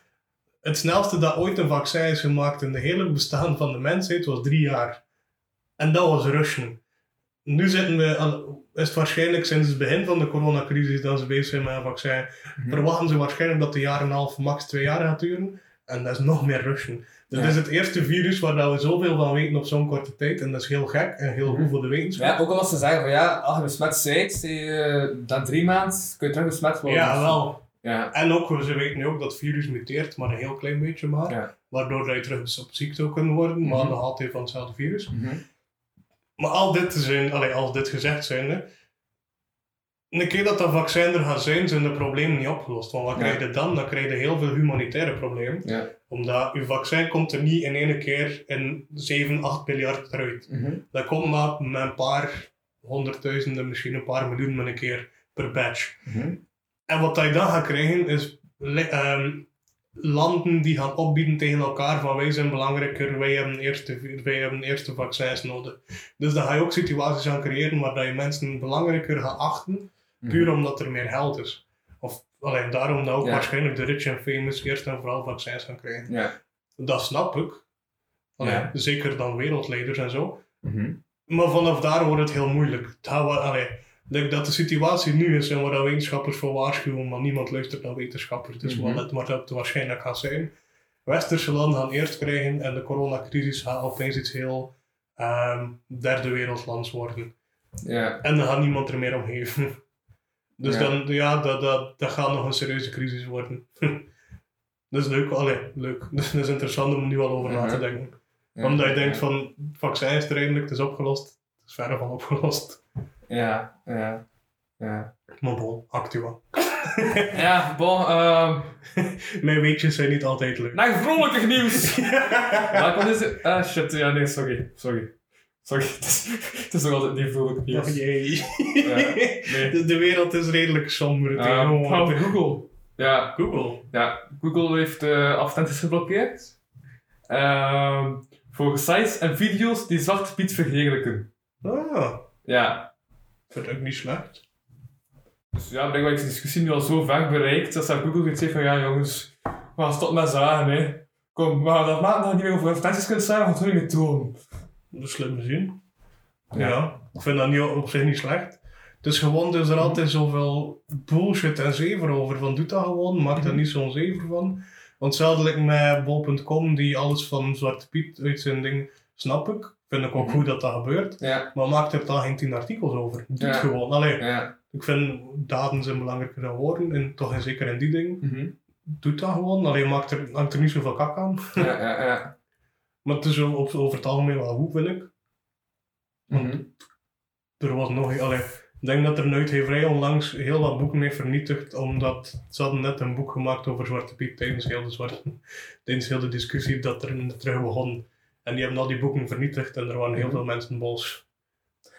[SPEAKER 1] het snelste dat ooit een vaccin is gemaakt in de hele bestaan van de mensheid was drie jaar. En dat was rushen. Nu zitten we, is het waarschijnlijk sinds het begin van de coronacrisis dat ze bezig zijn met een vaccin.
[SPEAKER 2] Mhm.
[SPEAKER 1] Verwachten ze waarschijnlijk dat de jaar en een half, max twee jaar gaat duren. En dat is nog meer rushen. Dit
[SPEAKER 2] Ja.
[SPEAKER 1] is het eerste virus waar we zoveel van weten op zo'n korte tijd. En dat is heel gek en heel
[SPEAKER 2] Mhm.
[SPEAKER 1] goed voor de wetenschap.
[SPEAKER 2] Ja, ook al was ze zeggen van ja, als je besmet bent, dan drie maanden kun je terug besmet worden.
[SPEAKER 1] Ja, wel.
[SPEAKER 2] Ja.
[SPEAKER 1] En ook, ze weten nu ook dat het virus muteert, maar een heel klein beetje maar.
[SPEAKER 2] Ja.
[SPEAKER 1] Waardoor dat je terug op ziekte kunt worden, maar
[SPEAKER 2] Mhm.
[SPEAKER 1] nog altijd van hetzelfde virus.
[SPEAKER 2] Mhm.
[SPEAKER 1] Maar al dit, zijn, allee, als dit gezegd zijnde, een keer dat dat vaccin er gaat zijn, zijn de problemen niet opgelost. Want wat
[SPEAKER 2] Ja.
[SPEAKER 1] krijg je dan? Dan krijg je heel veel humanitaire problemen.
[SPEAKER 2] Ja.
[SPEAKER 1] Omdat je vaccin komt er niet in één keer in 7, 8 miljard eruit.
[SPEAKER 2] Mhm.
[SPEAKER 1] Dat komt maar met een paar honderdduizenden, misschien een paar miljoen met een keer per batch.
[SPEAKER 2] Mhm.
[SPEAKER 1] En wat je dan gaat krijgen is ehm, landen die gaan opbieden tegen elkaar van wij zijn belangrijker, wij hebben eerste, wij hebben eerste vaccins nodig. Dus dan ga je ook situaties gaan creëren waar dat je mensen belangrijker gaat achten, puur omdat er meer geld is. Of alleen daarom dat ook
[SPEAKER 2] Ja.
[SPEAKER 1] waarschijnlijk de rich en famous eerst en vooral vaccins gaan krijgen.
[SPEAKER 2] Ja.
[SPEAKER 1] Dat snap ik. Allee,
[SPEAKER 2] Ja.
[SPEAKER 1] Zeker dan wereldleiders en zo.
[SPEAKER 2] Mhm.
[SPEAKER 1] Maar vanaf daar wordt het heel moeilijk. Het gaat wel- allee, ik denk dat de situatie nu is en waar dat wetenschappers voor waarschuwen, maar niemand luistert naar wetenschappers. Dus
[SPEAKER 2] Mhm.
[SPEAKER 1] wat het maar waarschijnlijk gaat zijn. Westerse landen gaan eerst krijgen en de coronacrisis gaat opeens iets heel ehm, derde wereldlands worden. En dan gaat niemand er meer om geven. Dus dan, ja, dat, dat, dat gaat nog een serieuze crisis worden. dat is leuk, allee, leuk. Dus dat is interessant om nu al over na te
[SPEAKER 2] Mhm.
[SPEAKER 1] denken. Omdat je denkt van, vaccin is er eindelijk, het is opgelost. Het is verre van opgelost.
[SPEAKER 2] Ja, ja. Ja,
[SPEAKER 1] Maar bon, actua.
[SPEAKER 2] ja bon, ehm
[SPEAKER 1] Mijn weetjes zijn niet altijd leuk.
[SPEAKER 2] naar vrolijker nieuws! Maar wat is het? Ah shit, ja nee, sorry. Sorry. Sorry, het is, het is nog altijd niet vrolijk nieuws.
[SPEAKER 1] Oh jee.
[SPEAKER 2] Ja, nee.
[SPEAKER 1] de, de wereld is redelijk somber
[SPEAKER 2] Uh,
[SPEAKER 1] tegenwoordig.
[SPEAKER 2] Google. Ja,
[SPEAKER 1] Google.
[SPEAKER 2] ja, Google heeft uh, advertenties geblokkeerd. Ehm voor sites en video's die Zwarte Piet verheerlijken.
[SPEAKER 1] Ah,
[SPEAKER 2] Ja.
[SPEAKER 1] Vind ik niet slecht.
[SPEAKER 2] Dus ja, blijkbaar is de discussie nu al zo ver bereikt dat ze Google heeft gezegd van ja jongens, we gaan stoppen met zagen hè. Kom, we gaan dat maken dat je niet meer over advertenties kunt zeggen, we gaan het toch niet doen.
[SPEAKER 1] Dat is slim gezien.
[SPEAKER 2] Ja.
[SPEAKER 1] Ja. ik vind dat niet, op zich niet slecht. Het is gewoon, is er altijd zoveel bullshit en zever over. Van doe dat gewoon, maak er
[SPEAKER 2] Mhm.
[SPEAKER 1] niet zo'n zever van. Want lijkt met bol.com, die alles van Zwarte Piet uit zijn ding, snap ik. Vind ik ook
[SPEAKER 2] Mhm.
[SPEAKER 1] goed dat dat gebeurt.
[SPEAKER 2] Ja,
[SPEAKER 1] Maar maak er dan geen tien artikels over. Doe het gewoon. Allee, ik vind daden zijn belangrijker dan woorden. En toch en zeker in die dingen.
[SPEAKER 2] Mhm.
[SPEAKER 1] Doe dat gewoon. Alleen maak er, maak er niet zoveel kak aan.
[SPEAKER 2] Ja, ja, ja.
[SPEAKER 1] Maar het is op, over het algemeen wel goed, vind ik.
[SPEAKER 2] Mhm.
[SPEAKER 1] Er was nog... Allee, ik denk dat er een uitgeverij onlangs heel wat boeken heeft vernietigd, omdat ze hadden net een boek gemaakt over Zwarte Piet tijdens heel de, zwarte, tijdens heel de discussie dat er terug begon. En die hebben al die boeken vernietigd en er waren heel
[SPEAKER 2] Mhm.
[SPEAKER 1] veel mensen boos.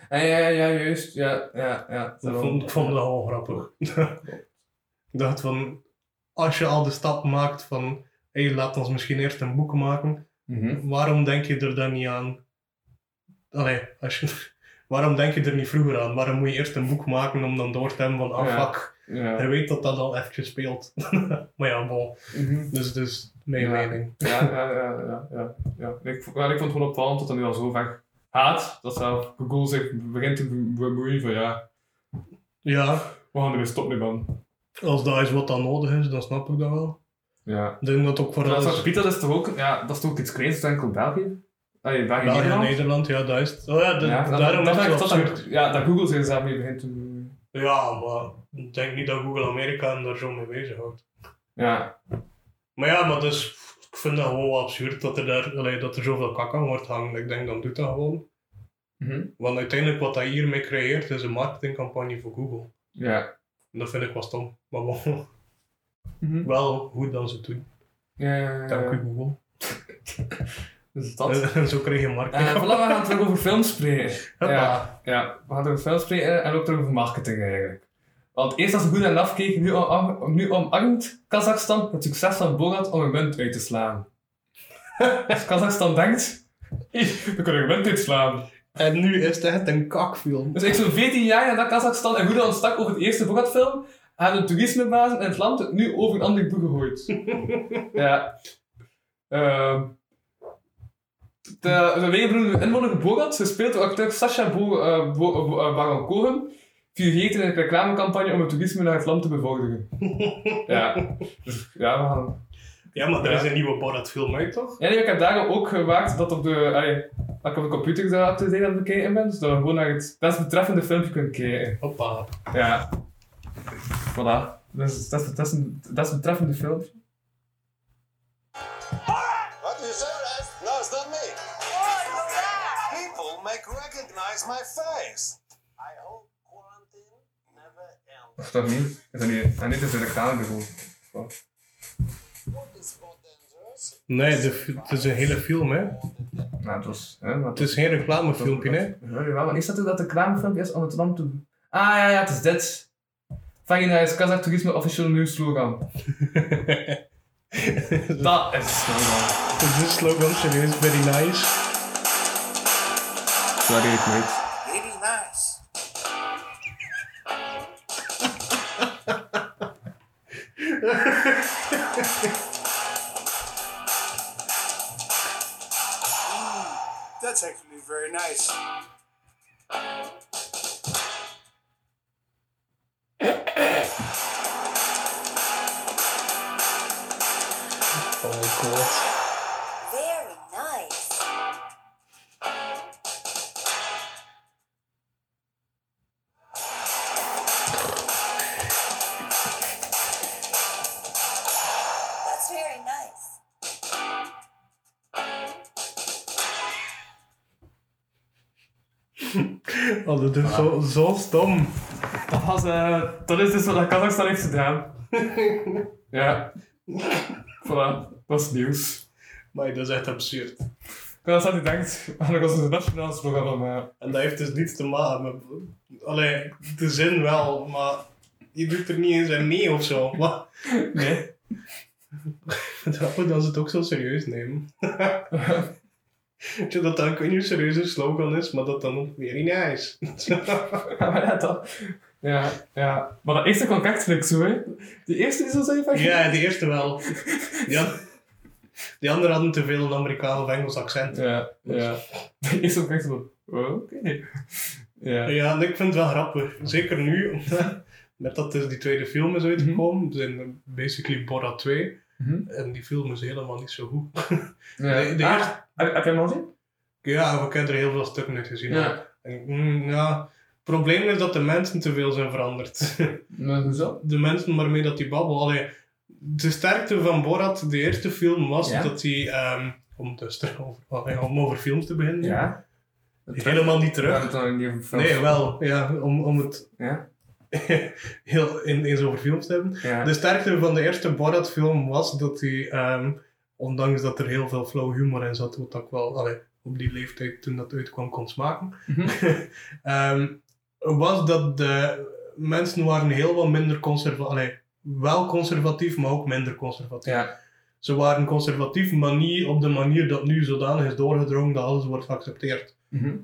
[SPEAKER 2] Ja, ja, ja, juist. Ja, ja, ja.
[SPEAKER 1] Ik vond, ik vond dat wel grappig. ik dacht van, als je al de stap maakt van, hé, hey, laat ons misschien eerst een boek maken,
[SPEAKER 2] Mhm.
[SPEAKER 1] waarom denk je er dan niet aan? Allee, als je, waarom denk je er niet vroeger aan? Waarom moet je eerst een boek maken om dan door te hebben van, ah
[SPEAKER 2] Ja.
[SPEAKER 1] fuck,
[SPEAKER 2] Ja.
[SPEAKER 1] je weet dat dat al eventjes speelt. maar ja, bon,
[SPEAKER 2] Mhm.
[SPEAKER 1] dus, dus mijn
[SPEAKER 2] Ja.
[SPEAKER 1] mening.
[SPEAKER 2] Ja, ja, ja, ja, ja, ja. Ik, ik vond het gewoon opvallend dat dat nu al zo ver gaat, dat zelf Google zich begint te be- bemoeien van ja,
[SPEAKER 1] Ja,
[SPEAKER 2] we gaan er weer stoppen mee man.
[SPEAKER 1] als dat is wat dan nodig is, dan snap ik dat wel.
[SPEAKER 2] Ja.
[SPEAKER 1] Ik denk dat ook vooral
[SPEAKER 2] Dat
[SPEAKER 1] is
[SPEAKER 2] is, toch ook, ja, dat is toch ook iets kleins dan enkel België? Allee, België,
[SPEAKER 1] België
[SPEAKER 2] Nederland?
[SPEAKER 1] Nederland, ja, dat is het. Oh ja, de-
[SPEAKER 2] Ja, dat,
[SPEAKER 1] daarom
[SPEAKER 2] dat,
[SPEAKER 1] het
[SPEAKER 2] dat, ja, dat Google zich er mee begint te bemoeien.
[SPEAKER 1] Ja, maar ik denk niet dat Google Amerika daar zo mee bezighoudt.
[SPEAKER 2] Ja,
[SPEAKER 1] Maar ja, maar dus, ik vind dat gewoon wel absurd dat er, daar, allee, dat er zoveel kak aan wordt hangen. Ik denk, dan doet dat gewoon.
[SPEAKER 2] Mhm.
[SPEAKER 1] Want uiteindelijk wat dat hiermee creëert, is een marketingcampagne voor Google.
[SPEAKER 2] ja.
[SPEAKER 1] En dat vind ik wel stom. Maar bon,
[SPEAKER 2] Mhm.
[SPEAKER 1] wel goed dan ze het doen.
[SPEAKER 2] Ja, ja, ja,
[SPEAKER 1] Dank u. Google.
[SPEAKER 2] Dus dat.
[SPEAKER 1] En zo kreeg je Mark.
[SPEAKER 2] Eh voilà, we gaan terug over film spreken. Ja, ja, we gaan over film spreken en ook terug over marketing eigenlijk. Want eerst als we goed en afkeken, nu, om, nu omarmt Kazachstan het succes van Borat om een munt uit te slaan. dus Kazachstan denkt, "Hey, we kunnen een munt uitslaan.
[SPEAKER 1] En nu is het echt een kakfilm.
[SPEAKER 2] Dus ik zo'n 14 jaar nadat Kazachstan en goede ontstak over het eerste Borat-film, hebben de toerismebazen in het land het nu over een ander boek gegooid. ja. Ehm de, de inwoner Borat, gespeeld door acteur Sacha Bo, eh, Bo, eh, Baron Cohen, figureert in een reclamecampagne om het toerisme naar het land te bevorderen. ja. Dus, ja, we gaan...
[SPEAKER 1] Ja, maar er
[SPEAKER 2] Ja.
[SPEAKER 1] is een nieuwe Borat-film uit, toch?
[SPEAKER 2] Ja, nee, ik heb daarom ook gewaakt dat op de, allee, dat ik op de computer dat te zijn aan het bekijken ben, dus dat we gewoon naar het desbetreffende filmpje kunnen kijken.
[SPEAKER 1] Hoppa.
[SPEAKER 2] Ja. Voilà. Dus dat is, dat is een desbetreffende filmpje.
[SPEAKER 3] What do you say, Red? No, it's not me. People make recognize my face.
[SPEAKER 2] Of toch niet? Is dat niet? En dit is een reclamebureau.
[SPEAKER 1] Nee, de, het is een hele film, hè.
[SPEAKER 2] Nou, het was... Hè, maar
[SPEAKER 1] Het is geen reclamefilmpje, hè.
[SPEAKER 2] Ja, maar is dat ook dat de reclamefilmpje is om het land te... Ah, ja, ja, het is dit. Vagina is Kazakh Toerisme official nieuws slogan. Dat is het slogan.
[SPEAKER 1] Het is een slogan, serieus, very nice.
[SPEAKER 2] Dat weet ik niet.
[SPEAKER 1] Zo, stom.
[SPEAKER 2] Dat, was, eh, dat is dus wat Kazachstan heeft gedaan. ja. Voilà, dat is nieuws.
[SPEAKER 1] Maar dat is echt absurd.
[SPEAKER 2] Kazachstan die denkt, we gaan een nationaal slogan maken.
[SPEAKER 1] En dat heeft dus niets te maken met... Allee, de zin wel, maar je doet er niet eens aan mee of zo. Maar
[SPEAKER 2] Nee.
[SPEAKER 1] het grappig dat ze het ook zo serieus nemen. Dat dan, ik weet niet hoe serieus een slogan is, maar dat dan ook very nice.
[SPEAKER 2] maar ja, dat... Ja, ja. Maar dat eerste kwam echt zo, hè. Die eerste die zo zei van...
[SPEAKER 1] ja, de eerste wel. An- die anderen hadden te veel een Amerikaans of Engels accent.
[SPEAKER 2] Ja, ja. Die eerste kwam echt zo... oh, Oké. Ja.
[SPEAKER 1] Ja, en ik vind het wel grappig. Zeker nu, omdat- met dat dus die tweede film is uitgekomen. Dus in basically Borat 2.
[SPEAKER 2] Mhm.
[SPEAKER 1] En die film is helemaal niet zo goed.
[SPEAKER 2] Ja.
[SPEAKER 1] De-
[SPEAKER 2] Ah,
[SPEAKER 1] eerste-
[SPEAKER 2] heb, heb je hem al gezien?
[SPEAKER 1] Ja, we hebben er heel veel stukken uit gezien.
[SPEAKER 2] Ja.
[SPEAKER 1] En, mm, ja. Het probleem is dat de mensen te veel zijn veranderd.
[SPEAKER 2] Maar hoezo?
[SPEAKER 1] de mensen waarmee dat die babbel. Allee, de sterkte van Borat, de eerste film, was
[SPEAKER 2] Ja.
[SPEAKER 1] dat hij, ehm, om, dus over, om over films te beginnen,
[SPEAKER 2] Ja.
[SPEAKER 1] helemaal niet terug.
[SPEAKER 2] niet.
[SPEAKER 1] Nee, wel. Ja, om, om het
[SPEAKER 2] Ja?
[SPEAKER 1] heel in, eens over films hebben.
[SPEAKER 2] Ja.
[SPEAKER 1] De sterkte van de eerste Borat-film was dat hij, ehm, ondanks dat er heel veel flow humor in zat, wat ik wel allee, op die leeftijd toen dat uitkwam kon smaken,
[SPEAKER 2] Mhm.
[SPEAKER 1] ehm, was dat de mensen waren heel wat minder conservatief. Wel conservatief, maar ook minder conservatief.
[SPEAKER 2] Ja.
[SPEAKER 1] Ze waren conservatief, maar niet op de manier dat nu zodanig is doorgedrongen dat alles wordt geaccepteerd.
[SPEAKER 2] Mhm.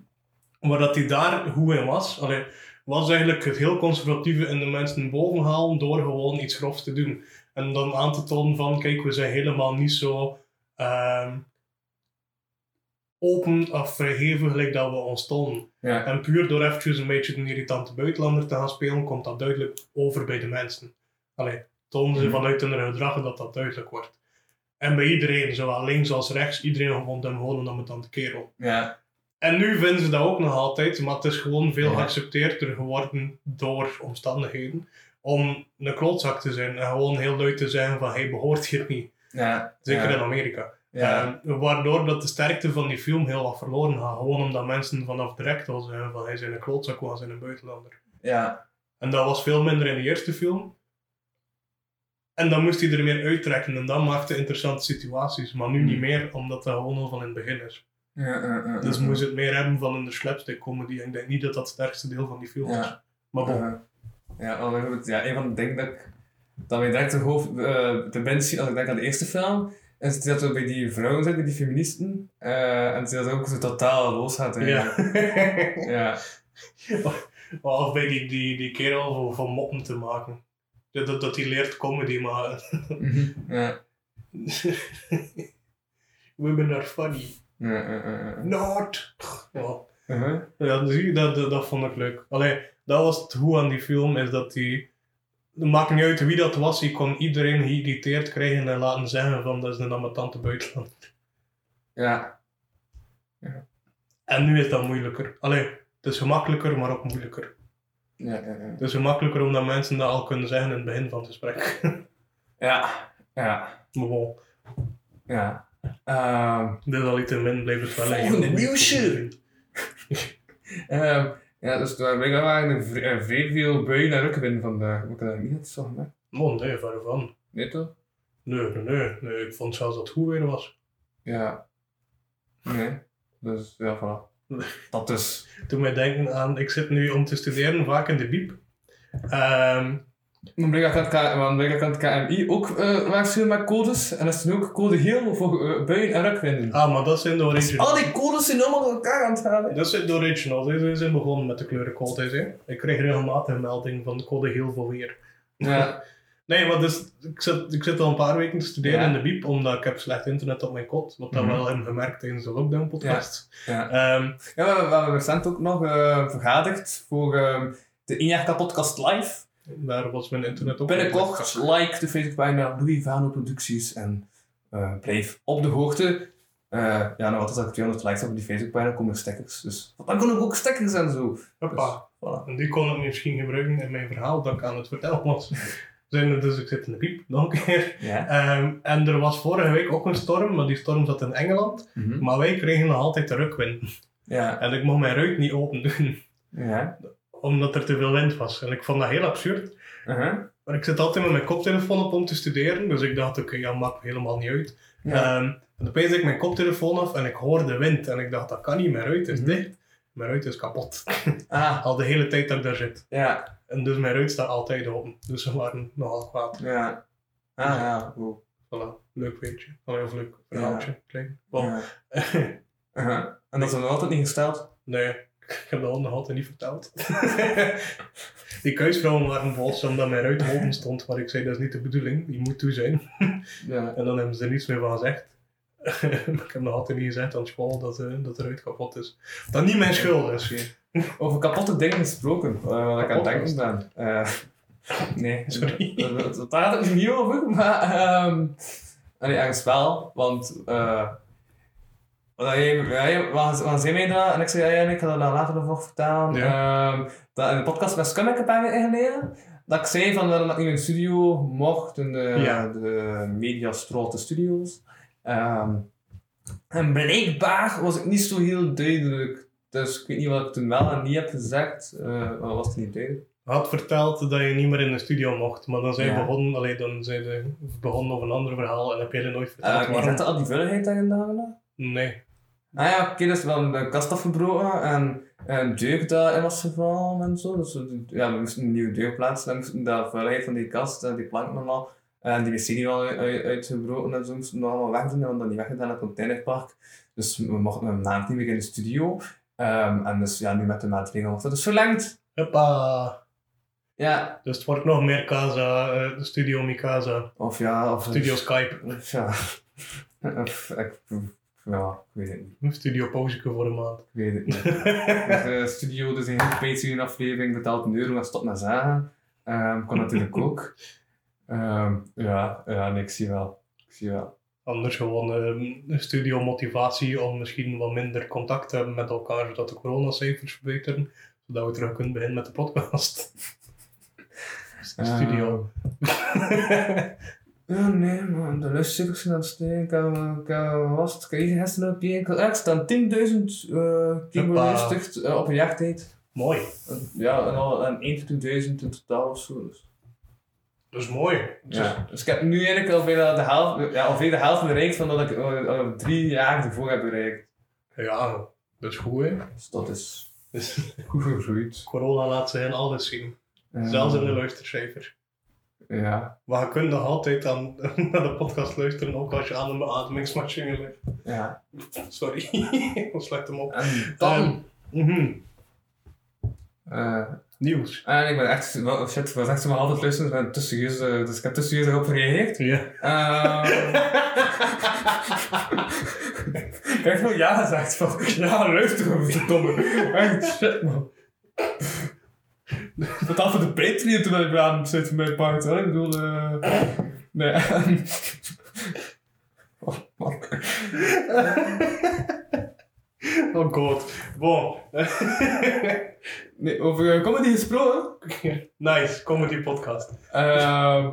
[SPEAKER 1] Maar dat hij daar goed in was, allee, was eigenlijk het heel conservatieve in de mensen boven halen door gewoon iets grofs te doen. En dan aan te tonen van, kijk, we zijn helemaal niet zo ehm, open of vrijgevig gelijk dat we ons tonen.
[SPEAKER 2] Ja.
[SPEAKER 1] En puur door eventjes een beetje een irritante buitenlander te gaan spelen, komt dat duidelijk over bij de mensen. Allee, tonen ze
[SPEAKER 2] Mhm.
[SPEAKER 1] vanuit hun gedrag dat dat duidelijk wordt. En bij iedereen, zowel links als rechts, iedereen vond hem gewoon een ambetante kerel.
[SPEAKER 2] Ja.
[SPEAKER 1] En nu vinden ze dat ook nog altijd, maar het is gewoon veel
[SPEAKER 2] Ja.
[SPEAKER 1] geaccepteerder geworden door omstandigheden. Om een klootzak te zijn en gewoon heel luid te zijn van hij behoort hier niet.
[SPEAKER 2] Ja.
[SPEAKER 1] Zeker
[SPEAKER 2] ja.
[SPEAKER 1] in Amerika.
[SPEAKER 2] Ja.
[SPEAKER 1] Eh, waardoor dat de sterkte van die film heel wat verloren gaat. Gewoon omdat mensen vanaf direct al zeggen van hij is een klootzak, was in een buitenlander.
[SPEAKER 2] Ja.
[SPEAKER 1] En dat was veel minder in de eerste film. En dan moest hij er meer uittrekken en dat maakte interessante situaties. Maar nu
[SPEAKER 2] Hmm.
[SPEAKER 1] niet meer, omdat dat gewoon al van in het begin is.
[SPEAKER 2] Ja,
[SPEAKER 1] Dus moest het meer hebben van de slapstick comedy. En ik denk niet dat dat het sterkste deel van die film is. Maar bon.
[SPEAKER 2] Ja, maar bijvoorbeeld, ja, een van de dingen dat, ik, dat mij direct te hoofd uh, binnen schiet als ik denk aan de eerste film, is dat we bij die vrouwen zijn, bij die feministen, uh, en dat ze ook zo totaal losgaat.
[SPEAKER 1] Ja.
[SPEAKER 2] ja.
[SPEAKER 1] Of bij die, die, die kerel voor, voor moppen te maken. Dat, dat, dat hij leert comedy maken.
[SPEAKER 2] Mhm. ja.
[SPEAKER 1] Women are funny.
[SPEAKER 2] Ja, ja, ja, ja.
[SPEAKER 1] Ja.
[SPEAKER 2] Uh-huh.
[SPEAKER 1] Ja, dus dat, dat, dat vond ik leuk. Allee, dat was het hoe aan die film, is dat die... Het maakt niet uit wie dat was, je kon iedereen geïrriteerd krijgen en laten zeggen van dat is een amatante buitenland.
[SPEAKER 2] Ja.
[SPEAKER 1] En nu is dat moeilijker. Allee, het is gemakkelijker, maar ook moeilijker.
[SPEAKER 2] Ja, ja, ja.
[SPEAKER 1] Het is gemakkelijker omdat mensen dat al kunnen zeggen in het begin van het gesprek.
[SPEAKER 2] Ja, ja,
[SPEAKER 1] maar bon,
[SPEAKER 2] ja. Ehm,
[SPEAKER 1] desalniettemin blijft het wel een
[SPEAKER 2] Volgende nieuwsje. ehm, ja, dus daar ben ik eh, vrij veel buien en rukwinden vandaag. Moet ik dat niet het zo hè?
[SPEAKER 1] Oh nee, verre van.
[SPEAKER 2] Nee toch?
[SPEAKER 1] Nee, nee, nee, nee. Ik vond zelfs dat het goed weer was.
[SPEAKER 2] Ja. Nee. Dus ja, voilà. Dat dus.
[SPEAKER 1] Toen mij denken aan, ik zit nu om te studeren vaak in de biep. Ehm,
[SPEAKER 2] Dan ben ik aan het, dan KMI ook uh, waarschuwen met codes. En dat is nu ook code heel voor uh, buien en rukwinden.
[SPEAKER 1] ah, maar dat zijn de originals.
[SPEAKER 2] Al die codes zijn allemaal door elkaar aan het gaan. hè.
[SPEAKER 1] Dat zijn de originals. Ze zijn begonnen met de kleurencodes. Hè. Ik kreeg regelmatig een melding van de code heel veel weer.
[SPEAKER 2] Ja.
[SPEAKER 1] Nee, maar dus, ik, zit, ik zit al een paar weken te studeren
[SPEAKER 2] Ja.
[SPEAKER 1] in de biep, omdat ik heb slecht internet op mijn kot. Wat dat
[SPEAKER 2] Mhm.
[SPEAKER 1] wel hebben gemerkt tijdens de lockdown podcast.
[SPEAKER 2] Ja.
[SPEAKER 1] Ehm,
[SPEAKER 2] Ja, we, hebben- we hebben recent ook nog uh, vergaderd voor uh, de 1 jaar podcast live.
[SPEAKER 1] Daar was mijn internet ook.
[SPEAKER 2] Binnenkort like de Facebookpagina Louis Vano Producties en uh, blijf op de hoogte. Uh, ja, nou wat is dat? 200 likes op die Facebookpagina komen er stickers. Dus dan kunnen ook stickers en zo.
[SPEAKER 1] Hoppa.
[SPEAKER 2] Dus, voilà.
[SPEAKER 1] En die kon ik misschien gebruiken in mijn verhaal dat ik aan het vertellen was. Zijn er dus ik zit in de piep, nog een keer.
[SPEAKER 2] Ja.
[SPEAKER 1] Ehm, en er was vorige week ook een storm, maar die storm zat in Engeland.
[SPEAKER 2] Mhm.
[SPEAKER 1] Maar wij kregen nog altijd de rukwind.
[SPEAKER 2] Ja.
[SPEAKER 1] En ik mocht mijn ruit niet open doen,
[SPEAKER 2] Ja.
[SPEAKER 1] Omdat er te veel wind was. En ik vond dat heel absurd.
[SPEAKER 2] Uh-huh.
[SPEAKER 1] Maar ik zit altijd met mijn koptelefoon op om te studeren, dus ik dacht, oké, ja, maakt helemaal niet uit.
[SPEAKER 2] Ja.
[SPEAKER 1] Ehm, en opeens ik mijn koptelefoon af en ik hoor de wind. En ik dacht, dat kan niet, mijn ruit is
[SPEAKER 2] Mhm.
[SPEAKER 1] dicht. Mijn ruit is kapot.
[SPEAKER 2] Ah,
[SPEAKER 1] Al de hele tijd dat ik daar zit.
[SPEAKER 2] ja.
[SPEAKER 1] En dus mijn ruit staat altijd open. Dus ze waren nogal kwaad.
[SPEAKER 2] Ja. Ah, ja. Goed.
[SPEAKER 1] Voilà, leuk weetje. Allee, of leuk verhaaltje. Klein.
[SPEAKER 2] Ja. Uh-huh. En dat is nog altijd niet gesteld?
[SPEAKER 1] nee, ik heb dat nog altijd niet verteld. Die kuisvrouwen waren boos omdat mijn ruit open stond. Maar ik zei, dat is niet de bedoeling. Die moet toe zijn.
[SPEAKER 2] Ja.
[SPEAKER 1] En dan hebben ze er niets meer van gezegd. Ik heb nog altijd niet gezegd aan school dat, eh, dat de ruit kapot is. Dat niet mijn schuld is.
[SPEAKER 2] Over kapotte dingen gesproken, uh, wat ik aan het denken ben. Uh, nee,
[SPEAKER 1] Sorry.
[SPEAKER 2] Dat- gaat het niet over, maar um, allee, ergens wel, want uh, wat wat, wat zei mij dat? En ik zei, ja, ja, ik ga dat later nog vertellen. Um, dat in de podcast met Scum ik een paar weken geleden, dat ik zei van dat ik in de studio mocht, in de,
[SPEAKER 1] Ja.
[SPEAKER 2] de Mediastrote Studios. Um, en blijkbaar was ik niet zo heel duidelijk. Dus ik weet niet wat ik toen wel en niet heb gezegd. Uh, wat was het niet duidelijk?
[SPEAKER 1] had verteld dat je niet meer in de studio mocht, maar dan zijn
[SPEAKER 2] Ja.
[SPEAKER 1] begonnen, allee, dan zijn ze begonnen over een ander verhaal en heb je nooit verteld
[SPEAKER 2] Uh, je
[SPEAKER 1] waarom.
[SPEAKER 2] zette al die vulligheid gedaan?
[SPEAKER 1] Nee.
[SPEAKER 2] Ah ja, oké, dus wel de kast afgebroken en een deuk daarin was gevallen en zo. Dus we- ja, we moesten een nieuwe deur plaatsen en moesten de vuilheid van die kast en die plank nog al. En die wc die al uit- uit- uitgebroken en zo moesten we nog allemaal wegdoen en we dan niet weggedaan in het containerpark. Dus we mochten een maand niet meer in de studio. Ehm, en dus ja, nu met de maatregelen wordt dat dus verlengd.
[SPEAKER 1] Hoppa.
[SPEAKER 2] Ja,
[SPEAKER 1] Dus het wordt nog meer Casa, eh, Studio Mikasa,
[SPEAKER 2] of ja, of
[SPEAKER 1] Studio Skype,
[SPEAKER 2] Of ja. Of, ik, ja, ik weet het niet.
[SPEAKER 1] Studio Pauzeke voor een maand.
[SPEAKER 2] Ik weet het niet. Dus, eh, studio, dus een hele Patreon aflevering betaalt een euro en stop met zagen. Ehm kan natuurlijk ook. Ehm, ja, ja, nee, ik zie wel. Ik zie wel.
[SPEAKER 1] Anders gewoon eh, een studio motivatie om misschien wat minder contact te hebben met elkaar, zodat de coronacijfers verbeteren, zodat we terug kunnen beginnen met de podcast. Studio.
[SPEAKER 2] Ja, nee, man, de luisteraars zijn aan het stijgen. Ik heb, ik was het? Ik hier gisteren ook gekeken. Ja, er staan 10.000 uh, beluisterd eh, op een jaartijd.
[SPEAKER 1] Mooi.
[SPEAKER 2] Ja, en al en 21.000 in totaal of zo. Dus.
[SPEAKER 1] Dat is mooi.
[SPEAKER 2] Ja. Dus ik heb nu eigenlijk al bijna de helft, ja, ongeveer de helft bereikt van dat ik eh, drie jaar ervoor heb bereikt.
[SPEAKER 1] Ja, dat is goed hè.
[SPEAKER 2] Dus dat is
[SPEAKER 1] Dus
[SPEAKER 2] goed gegroeid.
[SPEAKER 1] corona laat ze in alles zien. Zelfs in de luistercijfers.
[SPEAKER 2] Ja,
[SPEAKER 1] Maar je kunt nog altijd aan, naar de podcast luisteren, ook als je aan een beademingsmachine ligt.
[SPEAKER 2] ja.
[SPEAKER 1] Sorry, ik slecht hem op.
[SPEAKER 2] En dan...
[SPEAKER 1] Mhm.
[SPEAKER 2] eh,
[SPEAKER 1] Nieuws.
[SPEAKER 2] en ik ben echt... Shit, was echt zo maar altijd luisteren. Ik ben eh, dus ik heb te serieus erop gereageerd.
[SPEAKER 1] Ja.
[SPEAKER 2] Ehm ik heb gewoon ja gezegd van, ja, luister, verdomme. Echt shit, man. Dat had voor de Patreon toen ik aan het zitten met mijn part, hoor. Ik bedoel, eh nee. oh, man.
[SPEAKER 1] Oh god. Bon.
[SPEAKER 2] Nee, over eh, comedy gesproken.
[SPEAKER 1] nice, comedy podcast.
[SPEAKER 2] Ehm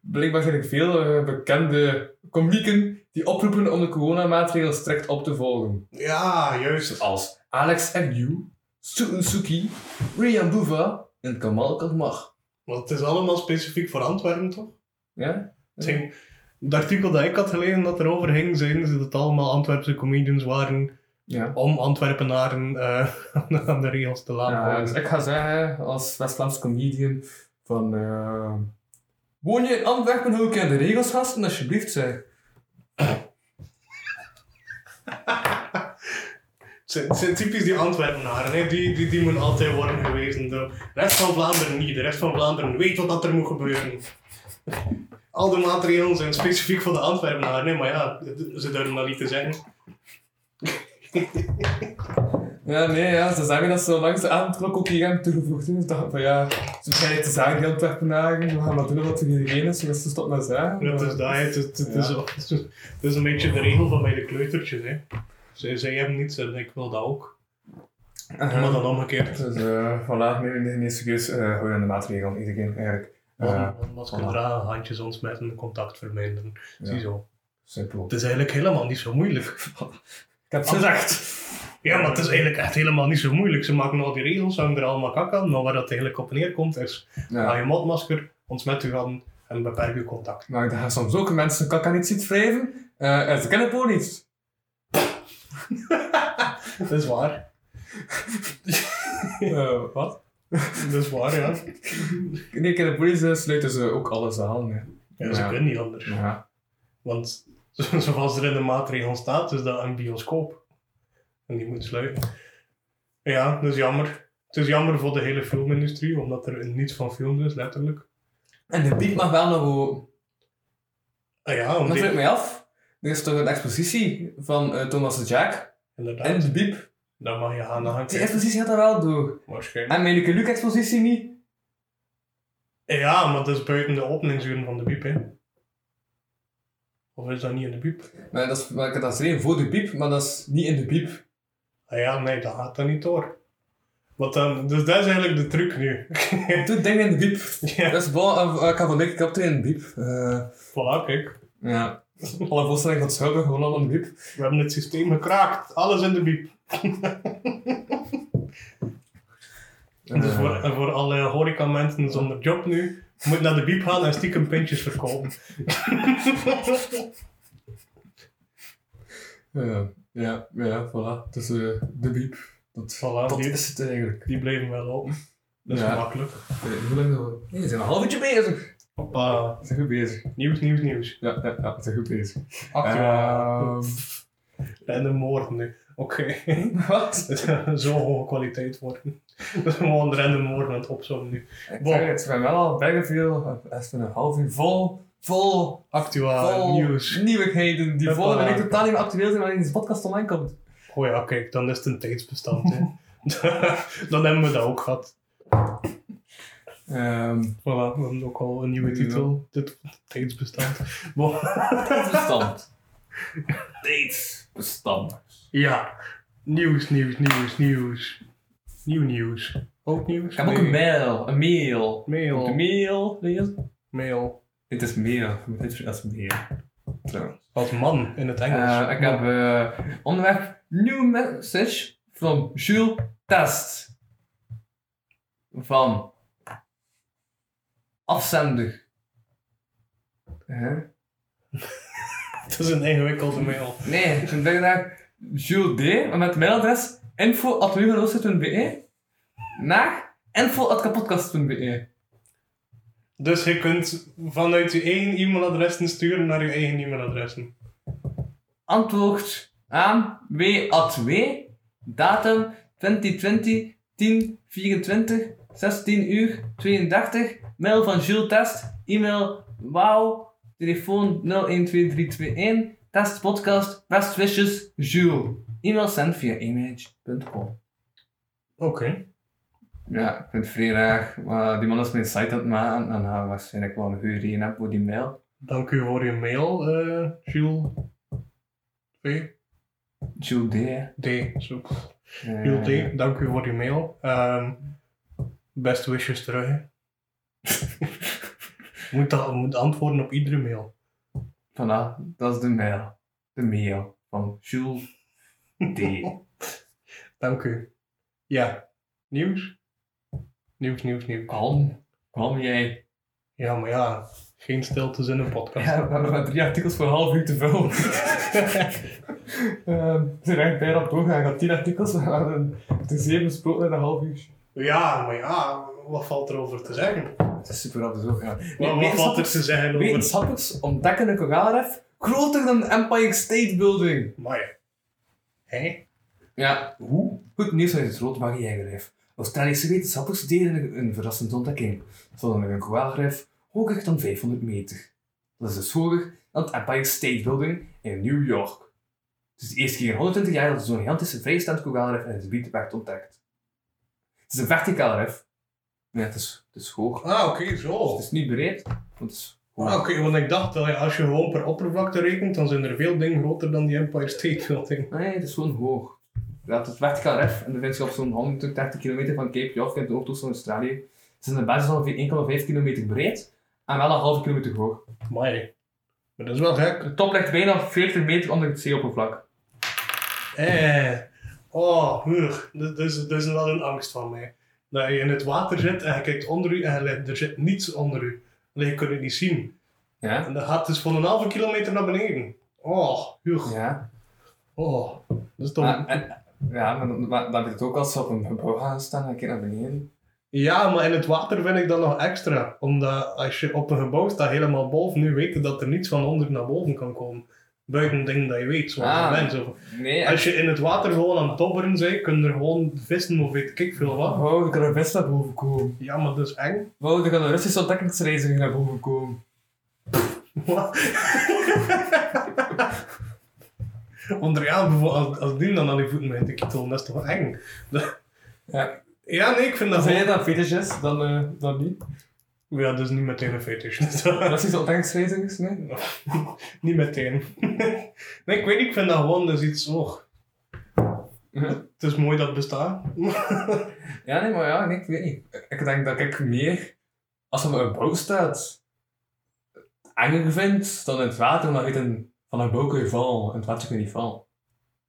[SPEAKER 2] blijkbaar zijn er veel bekende komieken die oproepen om de coronamaatregelen strikt op te volgen.
[SPEAKER 1] Ja, juist.
[SPEAKER 2] Als Alex Agnew, Soen Suki, Rian Buva en Kamal Kalmach.
[SPEAKER 1] Want het is allemaal specifiek voor Antwerpen, toch?
[SPEAKER 2] Ja?
[SPEAKER 1] Het, ging, het artikel dat ik had gelezen dat erover ging, zeiden ze dat het allemaal Antwerpse comedians waren
[SPEAKER 2] Ja.
[SPEAKER 1] om Antwerpenaren eh, aan de regels te laten
[SPEAKER 2] ja dus ik ga zeggen, als West-Vlaams comedian, van... eh, woon je in Antwerpen, hou ik je aan de regels gasten, alsjeblieft, zeg.
[SPEAKER 1] Het zijn, typisch die Antwerpenaren, hè. Die, die, die moeten altijd worden gewezen. De rest van Vlaanderen niet. De rest van Vlaanderen weet wat dat er moet gebeuren. Al de maatregelen zijn specifiek voor de Antwerpenaren, hè. maar ja, ze durven dat niet te zeggen.
[SPEAKER 2] Ja, nee, ja, ze zeggen dat ze langs de avondklok ook hier hebben toegevoegd. Dus ik dacht van ja, ze beginnen te die Antwerpenaren, we gaan maar doen wat er iedereen is, zodat ze stop met zeggen.
[SPEAKER 1] Ja, het is dat, het, het, is, het, is, het is een beetje de regel van bij de kleutertjes. Hè. Zij, zij hebben niets en ik wil dat ook.
[SPEAKER 2] Uh-huh.
[SPEAKER 1] Maar dan omgekeerd.
[SPEAKER 2] Dus uh, voilà, nee, nee, niet serieus, uh, aan de maatregelen, iedereen eigenlijk. Uh,
[SPEAKER 1] Masker
[SPEAKER 2] voilà.
[SPEAKER 1] dragen, handjes ontsmetten, contact verminderen.
[SPEAKER 2] Ja.
[SPEAKER 1] Ziezo.
[SPEAKER 2] simpel.
[SPEAKER 1] Het is eigenlijk helemaal niet zo moeilijk.
[SPEAKER 2] Ik heb het gezegd.
[SPEAKER 1] Ja, maar het is eigenlijk echt helemaal niet zo moeilijk. Ze maken al die regels, hangen er allemaal kak aan. Maar waar dat eigenlijk op neerkomt is,
[SPEAKER 2] Ja.
[SPEAKER 1] haal je mondmasker, ontsmet je handen en beperk je contact.
[SPEAKER 2] Maar er gaan soms ook mensen kaka niet ziet wrijven. Uh, en ze kennen het ook niet.
[SPEAKER 1] Dat is waar.
[SPEAKER 2] Uh, wat?
[SPEAKER 1] Dat is waar, ja.
[SPEAKER 2] Nee, in de politie sluiten ze ook alles aan. Hè.
[SPEAKER 1] ja ze
[SPEAKER 2] Ja.
[SPEAKER 1] kunnen niet anders.
[SPEAKER 2] Ja.
[SPEAKER 1] Want zo- zoals er in de maatregel staat, is dat een bioscoop. En die moet sluiten. Ja, dat is jammer. Het is jammer voor de hele filmindustrie, omdat er niets van film is, letterlijk.
[SPEAKER 2] En de beat mag wel nog wel...
[SPEAKER 1] Ah ja,
[SPEAKER 2] Dat
[SPEAKER 1] die-
[SPEAKER 2] ik mij af. Er is toch een expositie van uh, Thomas de Jack
[SPEAKER 1] inderdaad.
[SPEAKER 2] en de Biep.
[SPEAKER 1] Dan mag je gaan naar gaan
[SPEAKER 2] Die expositie gaat er wel door.
[SPEAKER 1] Waarschijnlijk.
[SPEAKER 2] En mijn Luc expositie niet.
[SPEAKER 1] Ja, maar dat is buiten de openingsuren van de biep, hè. Of is dat niet in de biep?
[SPEAKER 2] Maar dat is, maar ik had dat geschreven voor de Biep, maar dat is niet in de Biep.
[SPEAKER 1] Ah ja, nee, dat gaat dan niet door. Wat dan, dus dat is eigenlijk de truc nu.
[SPEAKER 2] Doe dingen in de Biep.
[SPEAKER 1] ja,
[SPEAKER 2] Dat is bon, uh, ik ga van ik op in de Biep. Uh,
[SPEAKER 1] voilà, kijk.
[SPEAKER 2] ja. Alle voorstellingen van het Schouwburg gewoon al de Biep.
[SPEAKER 1] We hebben het systeem gekraakt. Alles in de biep. En dus voor, en voor alle horecamensen zonder job nu, je moet naar de biep gaan en stiekem pintjes verkopen.
[SPEAKER 2] Ja, ja, ja, voilà. Dus uh, de Biep. Dat,
[SPEAKER 1] Voilà,
[SPEAKER 2] dat
[SPEAKER 1] die,
[SPEAKER 2] is het eigenlijk.
[SPEAKER 1] die bleven wel open. Dat is
[SPEAKER 2] Ja.
[SPEAKER 1] makkelijk.
[SPEAKER 2] Eh, Hoe lang nog? Nee, we zijn een half uurtje bezig.
[SPEAKER 1] Hoppa.
[SPEAKER 2] We zijn goed bezig.
[SPEAKER 1] Nieuws, nieuws, nieuws.
[SPEAKER 2] Ja, ja, ja we zijn goed bezig.
[SPEAKER 1] Actueel.
[SPEAKER 2] Ehm,
[SPEAKER 1] En de moord nu. Oké.
[SPEAKER 2] wat?
[SPEAKER 1] Zo hoge kwaliteit worden. Dat is gewoon random moorden aan het opzommen nu.
[SPEAKER 2] Ik
[SPEAKER 1] Bon.
[SPEAKER 2] zeg het, we hebben wel al bijna veel, even een half uur vol, vol,
[SPEAKER 1] Actueel
[SPEAKER 2] vol
[SPEAKER 1] nieuws.
[SPEAKER 2] nieuwigheden die
[SPEAKER 1] Hoppa.
[SPEAKER 2] volgende week totaal niet meer actueel zijn wanneer deze podcast online komt.
[SPEAKER 1] Oh ja, kijk, dan is het een tijdsbestand. hè. dan hebben we dat ook gehad.
[SPEAKER 2] Ehm
[SPEAKER 1] Voilà, we hebben ook al een nieuwe
[SPEAKER 2] Ja.
[SPEAKER 1] titel. Dit tijdsbestand. Bon.
[SPEAKER 2] bestand. Tijdsbestand.
[SPEAKER 1] Ja. Nieuws, nieuws, nieuws, nieuws. Nieuw nieuws. Ook nieuws?
[SPEAKER 2] Ik heb ook een mail, een mail. De
[SPEAKER 1] Mail.
[SPEAKER 2] mail, lezen?
[SPEAKER 1] Mail.
[SPEAKER 2] Dit is mail, dit is mail. Trouwens.
[SPEAKER 1] Als man in het Engels.
[SPEAKER 2] Eh, ik heb eh, onderwerp new message van Jules Test. Van afzender Huh?
[SPEAKER 1] Het is een ingewikkelde mail.
[SPEAKER 2] Nee, ik denk naar Jules D, maar met mailadres info.hugenooster.be naar info.kapodcast.be
[SPEAKER 1] Dus je kunt vanuit je eigen e-mailadressen sturen naar je eigen e-mailadressen.
[SPEAKER 2] Antwoord aan W2, datum 2020 10 24 16 uur 32, mail van Jules Test, e-mail wauw, telefoon 012321, test podcast, best wishes Jules. E-mail send via image.com.
[SPEAKER 1] Oké.
[SPEAKER 2] Ja, ik vind het vrij raar, maar die man is mijn site aan het maken en hij waarschijnlijk wel een goede reden voor die mail.
[SPEAKER 1] Dank u voor je mail, eh Jules. V.
[SPEAKER 2] Jules D.
[SPEAKER 1] D. Zo.
[SPEAKER 2] Eh,
[SPEAKER 1] Jules D. Dank u voor je mail. Ehm best wishes terug. hè. Moet, dat, moet antwoorden op iedere mail.
[SPEAKER 2] Voilà, dat is de mail. De mail van Jules D.
[SPEAKER 1] Dank u. Ja. Nieuws? Nieuws, nieuws, nieuws.
[SPEAKER 2] Kalm, kalm jij.
[SPEAKER 1] Ja, maar ja. Geen stiltes in een podcast.
[SPEAKER 2] Ja, we hebben maar drie artikels voor een half uur te vullen. Ehm, we zijn echt bijna op doorgaan. Ik had tien artikels, we hadden de zeven besproken in een half uur.
[SPEAKER 1] Ja, maar ja. Wat valt er over te zeggen?
[SPEAKER 2] Het is super absurd, ja.
[SPEAKER 1] Wat, wat valt er te zeggen over...
[SPEAKER 2] Wetenschappers ontdekken een koraalrif groter dan de Empire State Building.
[SPEAKER 1] Maar Hé?
[SPEAKER 2] Ja, hoe? Goed nieuws uit het Rood Barriererif. Australische wetenschappers deden een, verrassende ontdekking. Ze hadden een koraalrif hoger dan 500 meter. Dat is dus hoger dan het Empire State Building in New York. Het is de eerste keer in 120 jaar dat zo'n gigantische vrijstaand koraalrif in het gebied werd ontdekt. Het is een verticaal rif. Nee, het is, het is hoog.
[SPEAKER 1] Ah, oké, zo.
[SPEAKER 2] Het is niet breed, want het is hoog.
[SPEAKER 1] Ah, oké, want ik dacht dat ja, als je gewoon per oppervlakte rekent, dan zijn er veel dingen groter dan die Empire State Building.
[SPEAKER 2] Nee, het is gewoon hoog. Ja, het verticaal ref en dan vind je op zo'n 130 kilometer van Cape York in het noordoosten van Australië. Het is in de basis ongeveer 1,5 kilometer breed en wel een halve kilometer hoog.
[SPEAKER 1] Maar, maar dat is wel gek.
[SPEAKER 2] De top ligt bijna 40 meter onder het zeeoppervlak.
[SPEAKER 1] Eh, oh. Dat is, dat is wel een angst van mij. Dat je in het water zit en je kijkt onder u en je- er zit niets onder u. Alleen je kunt het niet zien.
[SPEAKER 2] Ja?
[SPEAKER 1] En dat gaat dus van een halve kilometer naar beneden. Oh, huur.
[SPEAKER 2] Ja.
[SPEAKER 1] Oh, dat is toch...
[SPEAKER 2] En- ja, maar dan, maar dan heb het ook als ze op een gebouw gaan staan en kijken naar beneden.
[SPEAKER 1] Ja, maar in het water vind ik dat nog extra. Omdat als je op een gebouw staat helemaal boven, nu weet je dat er niets van onder naar boven kan komen. Buiten dingen dat je weet, zoals
[SPEAKER 2] Ah.
[SPEAKER 1] een mens. Of,
[SPEAKER 2] Nee,
[SPEAKER 1] als je in het water gewoon aan het dobberen bent, kun je er gewoon vissen of weet ik veel wat.
[SPEAKER 2] Wauw, er kan een vis naar boven komen.
[SPEAKER 1] Ja, maar dat is eng.
[SPEAKER 2] Wauw, er kan een Russische ontdekkingsreiziger naar boven komen.
[SPEAKER 1] Wat? Onder ja, bijvoorbeeld, als, als die dan aan die voeten met de kittel, dat is toch eng?
[SPEAKER 2] Ja.
[SPEAKER 1] Ja, nee, ik vind dat
[SPEAKER 2] Als jij
[SPEAKER 1] gewoon...
[SPEAKER 2] dat fetish is, dan, eh, dan niet.
[SPEAKER 1] Ja, dat is niet meteen een fetish.
[SPEAKER 2] Russische ontdekkingsreizigers, nee?
[SPEAKER 1] niet meteen. nee, ik weet niet, ik vind dat gewoon, dat is iets... Oh,
[SPEAKER 2] Mhm.
[SPEAKER 1] het is mooi dat het bestaat.
[SPEAKER 2] Ja, nee, maar ja, nee, ik weet niet. Ik denk dat ik meer, als er een bouw staat, enger vind dan in het water, omdat je een, van een bouw kun je vallen, in het water kun je niet vallen.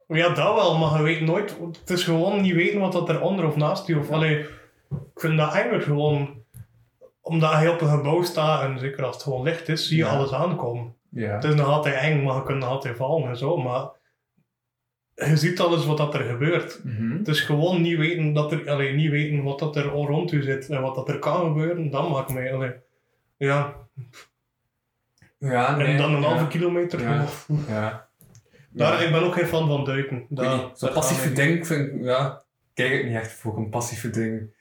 [SPEAKER 1] Ja, dat wel, maar je weet nooit... Het is gewoon niet weten wat dat er onder of naast je... Of, allee, ik vind dat enger gewoon... Omdat je op een gebouw staat, en zeker als het gewoon licht is, zie je
[SPEAKER 2] Ja.
[SPEAKER 1] alles aankomen.
[SPEAKER 2] Ja.
[SPEAKER 1] Het is nog altijd eng, maar je kunt nog altijd vallen en zo, maar... Je ziet alles wat dat er gebeurt.
[SPEAKER 2] Mhm.
[SPEAKER 1] Het is gewoon niet weten, dat er, allee, niet weten wat dat er rond u zit en wat dat er kan gebeuren, dat maakt mij... Allee, ja,
[SPEAKER 2] Ja, nee.
[SPEAKER 1] en dan een
[SPEAKER 2] ja.
[SPEAKER 1] halve kilometer.
[SPEAKER 2] Ja. Ja.
[SPEAKER 1] Daar, ik ben ook geen fan van duiken.
[SPEAKER 2] Zo'n passieve ding vind ik, ja, kijk ik niet echt voor een passieve ding.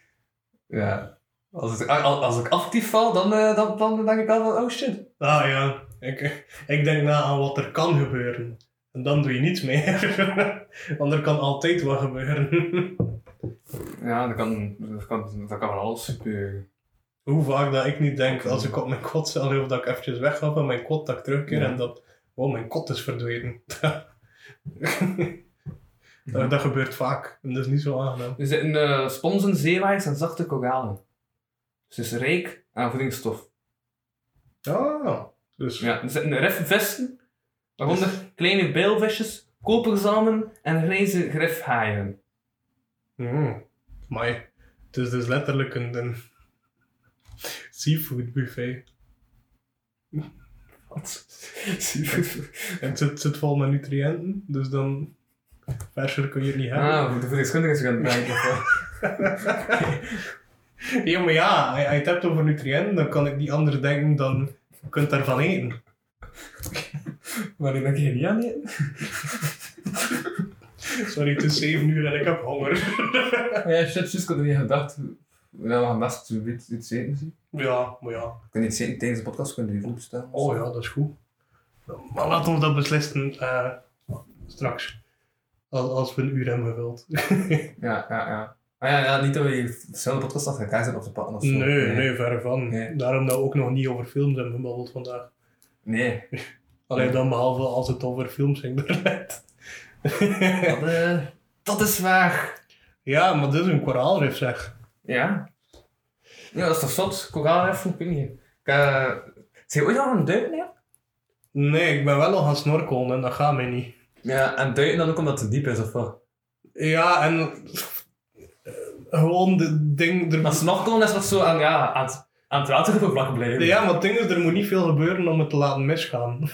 [SPEAKER 2] Ja. Als, het, als, als ik actief val, dan, eh, dan, dan denk ik al van, oh shit.
[SPEAKER 1] Ah ja, ik, ik denk na aan wat er kan gebeuren. En dan doe je niets meer. Want er kan altijd wat gebeuren.
[SPEAKER 2] Ja, dat kan, dat kan, dat kan van alles gebeuren.
[SPEAKER 1] Hoe vaak dat ik niet denk, als ik op mijn kot zit, of dat ik eventjes weg ga van mijn kot, dat ik terugkeer
[SPEAKER 2] Ja.
[SPEAKER 1] en dat, oh, mijn kot is verdwenen. dat, dat gebeurt vaak. En dat is niet zo aangenaam.
[SPEAKER 2] Er zitten uh, sponsen, zeewaaiers en zachte koralen. Dus het is rijk aan voedingsstof.
[SPEAKER 1] Ah, dus
[SPEAKER 2] Ja, er zitten rifvissen, waaronder kleine bijlvisjes, koperzalmen en grijze grifhaaien.
[SPEAKER 1] Mm. Maar het is dus letterlijk een, een seafood buffet. En het zit, zit vol met nutriënten, dus dan verser kun je het niet hebben.
[SPEAKER 2] Ah, voor de voedingskundige is gaan denken.
[SPEAKER 1] Ja, maar ja, als je het hebt over nutriënten, dan kan ik niet anders denken dan je kunt daarvan eten.
[SPEAKER 2] Maar ik denk je niet aan eten.
[SPEAKER 1] Sorry, het is 7 uur en ik heb honger.
[SPEAKER 2] Ja, shit, juist, ik had er niet gedacht. Ja, we gaan best iets, iets eten zien.
[SPEAKER 1] Ja, maar ja.
[SPEAKER 2] We kunnen iets eten tijdens de podcast, kunnen we die bestellen.
[SPEAKER 1] Oh ja, dat is goed. Maar laten we dat beslissen eh, straks. Als, als we een uur hebben gevuld.
[SPEAKER 2] Ja, ja, ja. Ja, ja niet dat we verschillende podcasts achter elkaar op de of zo.
[SPEAKER 1] Nee, nee, verre van.
[SPEAKER 2] Nee.
[SPEAKER 1] Daarom dat we ook nog niet over films hebben gebabbeld vandaag.
[SPEAKER 2] Nee.
[SPEAKER 1] Alleen dan behalve als het over films ging.
[SPEAKER 2] Dat, eh, dat is waar.
[SPEAKER 1] ja, maar dit is een koraalrif zeg.
[SPEAKER 2] Ja. Ja, dat is toch zot? Koraalriffen, ik weet niet. Uh, zijn je ooit al het duiken, ja?
[SPEAKER 1] Nee, ik ben wel al gaan snorkelen en dat gaat mij niet.
[SPEAKER 2] Ja, en duiken dan ook omdat het te diep is, of wat?
[SPEAKER 1] Ja, en gewoon de ding... Er,
[SPEAKER 2] Maar snorkelen is nog zo aan, ja, aan, het, aan het wateroppervlak blijven.
[SPEAKER 1] ja, maar het ding is, er moet niet veel gebeuren om het te laten misgaan.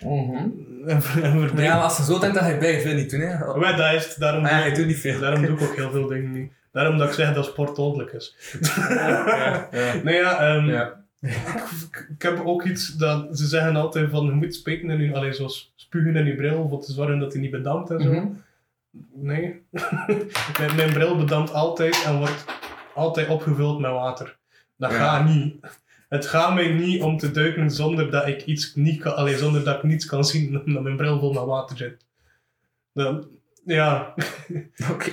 [SPEAKER 2] Mhm.
[SPEAKER 1] en, en verdrinken.
[SPEAKER 2] Ja, maar als je zo denkt, dan ga je bij veel niet doen, hè. Ah,
[SPEAKER 1] Maar dat is het, daarom,
[SPEAKER 2] ja,
[SPEAKER 1] doe,
[SPEAKER 2] je doet niet veel.
[SPEAKER 1] daarom doe ik ook heel veel dingen niet. Daarom dat ik zeg dat sport dodelijk is.
[SPEAKER 2] Ja, ja.
[SPEAKER 1] Nee, ja,
[SPEAKER 2] Ja.
[SPEAKER 1] ik, ik heb ook iets dat ze zeggen altijd van je moet speken in je, allee, zoals spugen in je bril voor te zorgen dat hij niet bedampt en zo.
[SPEAKER 2] Mhm.
[SPEAKER 1] Nee. mijn, mijn bril bedampt altijd en wordt altijd opgevuld met water. Dat
[SPEAKER 2] Ja.
[SPEAKER 1] gaat niet. Het gaat mij niet om te duiken zonder dat ik iets niet kan, allee, zonder dat ik niets kan zien omdat mijn bril vol met water zit. Dan, ja,
[SPEAKER 2] Oké.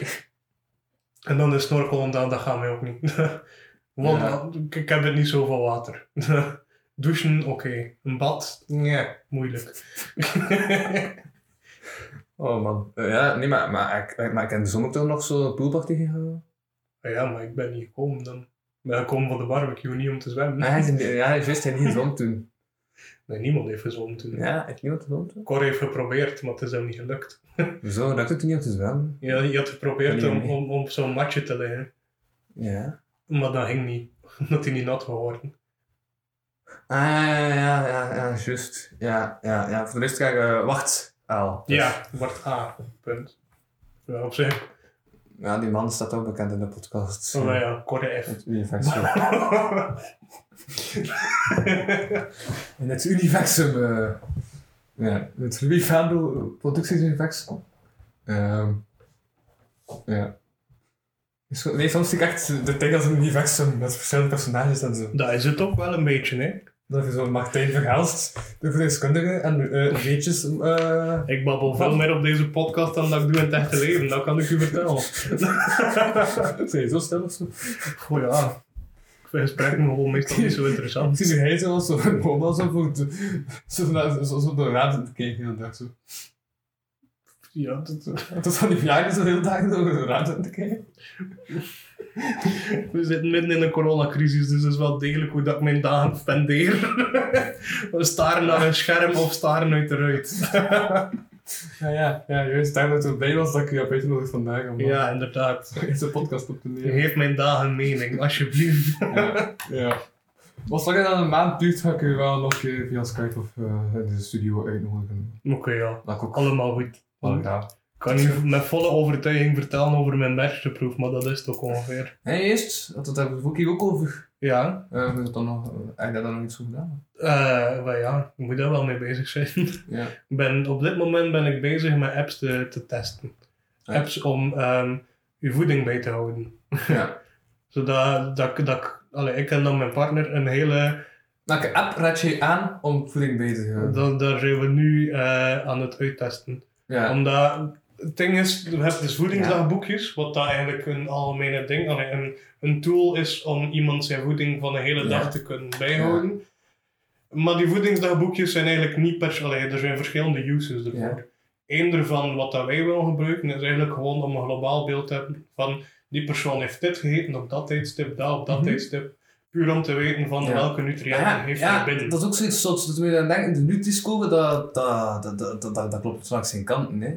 [SPEAKER 1] en dan de snorkelen, dan, dat gaat mij ook niet. Want
[SPEAKER 2] Ja.
[SPEAKER 1] ik, ik heb het niet zoveel water. Douchen, oké. Een bad, nee, moeilijk.
[SPEAKER 2] Oh man. Eh, ja, nee, maar, maar, ik, maar ik heb de zomer toch nog zo'n poolbad tegen
[SPEAKER 1] ja, maar ik ben niet gekomen dan. Ik ben gekomen voor de barbecue, niet om te zwemmen.
[SPEAKER 2] Nee, hij is in- ja, hij wist hij niet gezond toen.
[SPEAKER 1] Nee, niemand heeft gezwommen toen.
[SPEAKER 2] Ja, heeft niemand gezond toen?
[SPEAKER 1] Cor heeft geprobeerd, maar het is hem niet gelukt.
[SPEAKER 2] Zo, dat hij niet om te zwemmen.
[SPEAKER 1] Ja, je had geprobeerd
[SPEAKER 2] Nee,
[SPEAKER 1] om,
[SPEAKER 2] nee.
[SPEAKER 1] om, zo'n matje te liggen,
[SPEAKER 2] Ja.
[SPEAKER 1] maar dat ging niet. Omdat hij niet nat geworden.
[SPEAKER 2] Ah, ja, ja, ja, ja, juist. Ja, ja, ja. Voor de luisteraar, eh wacht. Al. Dus,
[SPEAKER 1] Ja, wordt A. Punt. Ja, op zich.
[SPEAKER 2] Ja, die man staat ook bekend in de podcast.
[SPEAKER 1] Oh, ja, Cor F.
[SPEAKER 2] Het universum. In het universum. eh ja, het Louis Vando productiesuniversum. Ehm ja. Nee, soms zie ik echt de dingen als een universum met verschillende personages en zo.
[SPEAKER 1] dat is het ook wel een beetje, hè.
[SPEAKER 2] Dat je zo Martijn Verhelst, de verdeskundige, en eh weetjes. eh
[SPEAKER 1] Ik babbel veel meer op deze podcast dan dat ik doe in het echte leven, dat kan ik u vertellen.
[SPEAKER 2] Zijn je zo stil of zo?
[SPEAKER 1] Oh ja, ik vind gesprekken gewoon meestal niet zo interessant.
[SPEAKER 2] zie hij zo als zo voor de, zo, naar- zo, zo door de raad te kijken hele dag zo.
[SPEAKER 1] Ja, dat,
[SPEAKER 2] Het is van die verjaardag zo de hele dag door de raad te kijken.
[SPEAKER 1] we zitten midden in een coronacrisis, dus het is wel degelijk hoe dat ik mijn dagen spendeer. We staren naar een scherm of staren uit de ruit.
[SPEAKER 2] Ja, ja, ja, juist. Daarom dat ik zo blij was dat ik je heb uitgenodigd vandaag om
[SPEAKER 1] Ja, inderdaad.
[SPEAKER 2] deze podcast op te nemen.
[SPEAKER 1] Geef mijn dagen mening, alsjeblieft.
[SPEAKER 2] Ja, ja. Als langer dan een maand duurt, ga ik u wel nog een keer via Skype of eh, in de studio uitnodigen.
[SPEAKER 1] Oké, ja.
[SPEAKER 2] Dat ik ook
[SPEAKER 1] Allemaal goed.
[SPEAKER 2] Graag.
[SPEAKER 1] Ik kan niet met volle overtuiging vertellen over mijn bergteproef, maar dat is ook ongeveer.
[SPEAKER 2] Eerst, dat hebben we hier ook over.
[SPEAKER 1] Ja,
[SPEAKER 2] Uh, we dan nog, heb je daar nog iets voor gedaan?
[SPEAKER 1] eh maar ja, ik moet daar wel mee bezig zijn.
[SPEAKER 2] Ja.
[SPEAKER 1] Ben, op dit moment ben ik bezig met apps te, te testen.
[SPEAKER 2] Ja.
[SPEAKER 1] Apps om ehm je voeding bij te houden.
[SPEAKER 2] ja.
[SPEAKER 1] Zodat dat, ik- dat, ik- allee, ik en dan mijn partner een hele...
[SPEAKER 2] Welke app raad je aan om voeding bij te houden?
[SPEAKER 1] Dat, daar zijn we nu eh, aan het uittesten.
[SPEAKER 2] Ja.
[SPEAKER 1] Omdat het ding is, je hebt dus voedingsdagboekjes, wat dat eigenlijk een algemene ding, een, een tool is om iemand zijn voeding van een hele
[SPEAKER 2] Ja.
[SPEAKER 1] dag te kunnen bijhouden. Maar die voedingsdagboekjes zijn eigenlijk niet per se, er zijn verschillende uses ervoor. Eén ervan, wat dat wij willen gebruiken, is eigenlijk gewoon om een globaal beeld te hebben van die persoon heeft dit gegeten op dat tijdstip, dat op dat
[SPEAKER 2] Mhm.
[SPEAKER 1] tijdstip. Puur om te weten van
[SPEAKER 2] Ja.
[SPEAKER 1] welke nutriënten
[SPEAKER 2] Ja,
[SPEAKER 1] heeft
[SPEAKER 2] ja,
[SPEAKER 1] binnen.
[SPEAKER 2] dat is ook zoiets soort dat we dan denken, de Nutri-score, dat, dat, dat, dat, dat, dat klopt langs zijn kanten, hè.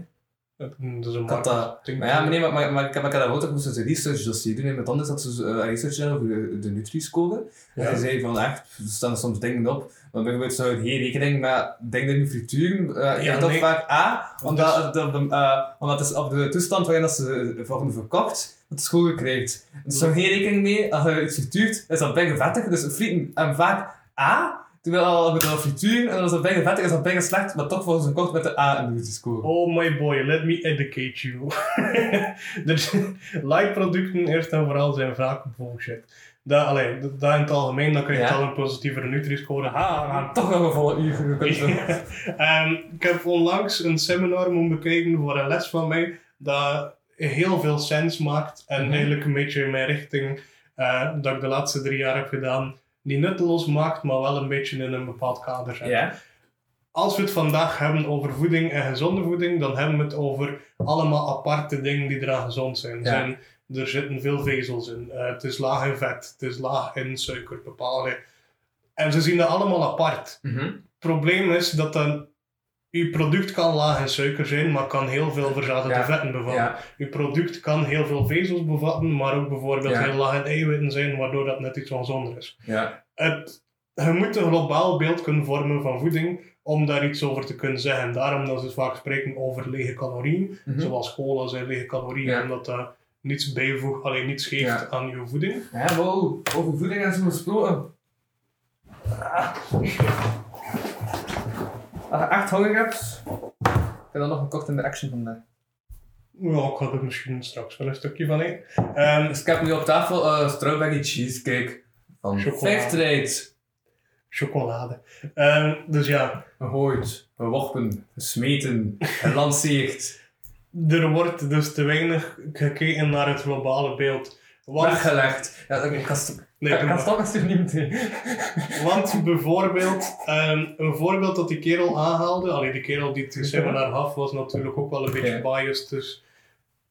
[SPEAKER 1] Dat is een
[SPEAKER 2] Ik had dat, maar ja, maar nee, maar, maar, maar ik heb ik heb dat ook, moest een research dossier doen. Iemand anders had ze een research gedaan over de, de Nutri-score. En
[SPEAKER 1] Ja.
[SPEAKER 2] hij zei van echt, er staan soms dingen op. Maar bijvoorbeeld zou je geen rekening met dingen in de frituur. Uh,
[SPEAKER 1] Ja,
[SPEAKER 2] ja, dat
[SPEAKER 1] nee.
[SPEAKER 2] vaak A, omdat,
[SPEAKER 1] Dus-
[SPEAKER 2] het op de, eh, omdat het is op de toestand waarin dat ze worden verkocht, dat de school krijgt. Er is zo geen rekening mee, als je iets frituurt, is dat bijna vettig. Dus frieten hebben vaak A, terwijl al met een frituur, en als dat bijna vettig is, dat bijna slecht, maar toch worden ze verkocht met de A in de.
[SPEAKER 1] Oh my boy, let me educate you. dus light producten eerst en vooral zijn vaak bullshit. Dat, allee, dat, dat in het algemeen, dan krijg je
[SPEAKER 2] Ja.
[SPEAKER 1] al een positievere Nutri-score. Ha,
[SPEAKER 2] toch nog een volle uur.
[SPEAKER 1] Ehm, ik heb onlangs een seminar moeten bekijken voor een les van mij dat heel veel sens maakt en
[SPEAKER 2] Mhm.
[SPEAKER 1] eigenlijk een beetje in mijn richting eh, dat ik de laatste drie jaar heb gedaan, die nutteloos maakt, maar wel een beetje in een bepaald kader zet. Als we het vandaag hebben over voeding en gezonde voeding, dan hebben we het over allemaal aparte dingen die eraan gezond zijn. Er zitten veel vezels in. Eh, het is laag in vet, het is laag in suiker, bepaalde. En ze zien dat allemaal apart.
[SPEAKER 2] Mhm.
[SPEAKER 1] Het probleem is dat dan uw product kan laag in suiker zijn, maar kan heel veel verzadelde
[SPEAKER 2] Ja.
[SPEAKER 1] vetten bevatten.
[SPEAKER 2] Ja.
[SPEAKER 1] Uw product kan heel veel vezels bevatten, maar ook bijvoorbeeld
[SPEAKER 2] Ja.
[SPEAKER 1] heel laag in eiwitten zijn, waardoor dat net iets ongezonder is.
[SPEAKER 2] Ja.
[SPEAKER 1] Het, je moet een globaal beeld kunnen vormen van voeding om daar iets over te kunnen zeggen. Daarom dat ze vaak spreken over lege calorieën,
[SPEAKER 2] Mhm.
[SPEAKER 1] zoals cola zijn lege calorieën, omdat dat niets bijvoegt, alleen niets geeft aan uw voeding.
[SPEAKER 2] Ja, wow. Over voeding en zo gesproken. Ah. Als je echt honger hebt, heb je dan nog een kort in de action vandaag.
[SPEAKER 1] Ja, ik ga er misschien straks wel een stukje van eten. Ehm,
[SPEAKER 2] Dus ik heb nu op tafel eh strawberry cheesecake van
[SPEAKER 1] Chocolade.
[SPEAKER 2] Fairtrade.
[SPEAKER 1] chocolade. Ehm, dus ja,
[SPEAKER 2] Gegooid, geworpen, gesmeten, gelanceerd,
[SPEAKER 1] er wordt dus te weinig gekeken naar het globale beeld. Want,
[SPEAKER 2] weggelegd. Ja, ik kan,
[SPEAKER 1] Nee,
[SPEAKER 2] kan niet meteen.
[SPEAKER 1] want bijvoorbeeld, ehm, een voorbeeld dat die kerel aanhaalde, allee, die kerel die het seminar gaf, was natuurlijk ook wel een beetje
[SPEAKER 2] Ja.
[SPEAKER 1] biased, dus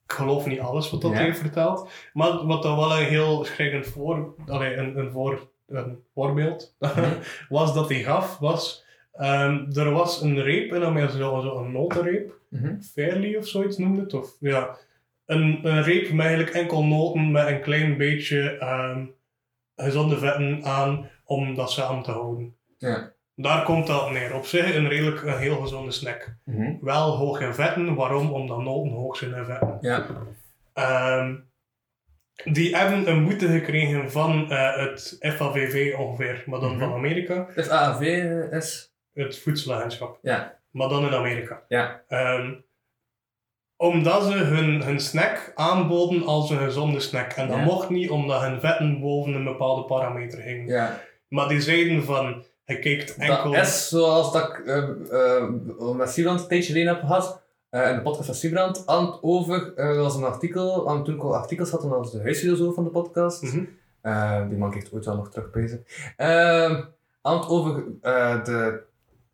[SPEAKER 1] ik geloof niet alles wat dat
[SPEAKER 2] Ja.
[SPEAKER 1] heeft verteld. Maar wat dan wel een heel schrijnend voor, allee, een, een, voor, een voorbeeld was dat hij gaf, was, ehm, er was een reep in Amerika, zo, zo een notenreep,
[SPEAKER 2] Mhm.
[SPEAKER 1] Fairly of zoiets noemde het, of ja, een, een reep met eigenlijk enkel noten met een klein beetje ehm, gezonde vetten aan om dat samen te houden.
[SPEAKER 2] Ja.
[SPEAKER 1] Daar komt dat neer. Op zich een redelijk een heel gezonde snack.
[SPEAKER 2] Mhm.
[SPEAKER 1] Wel hoog in vetten, waarom? Omdat noten hoog zijn in vetten.
[SPEAKER 2] Ja.
[SPEAKER 1] Ehm, die hebben een boete gekregen van eh, het FAVV ongeveer, maar dan
[SPEAKER 2] Mhm.
[SPEAKER 1] van Amerika.
[SPEAKER 2] Is...
[SPEAKER 1] Het voedselagentschap.
[SPEAKER 2] Ja.
[SPEAKER 1] Maar dan in Amerika.
[SPEAKER 2] Ja.
[SPEAKER 1] Ehm, omdat ze hun, hun snack aanboden als een gezonde snack. En dat
[SPEAKER 2] Ja.
[SPEAKER 1] mocht niet omdat hun vetten boven een bepaalde parameter gingen.
[SPEAKER 2] Ja.
[SPEAKER 1] Maar die zeiden van, je kijkt enkel...
[SPEAKER 2] Dat is zoals dat ik eh, eh, met Siebrand een tijdje geleden heb gehad. eh, in de podcast van het over, er was een artikel, aan, toen ik al artikels had, en dat was de huisfilosoof van de podcast.
[SPEAKER 1] Mhm.
[SPEAKER 2] Die man krijgt ooit wel nog terug bezig. Ehm aan het over de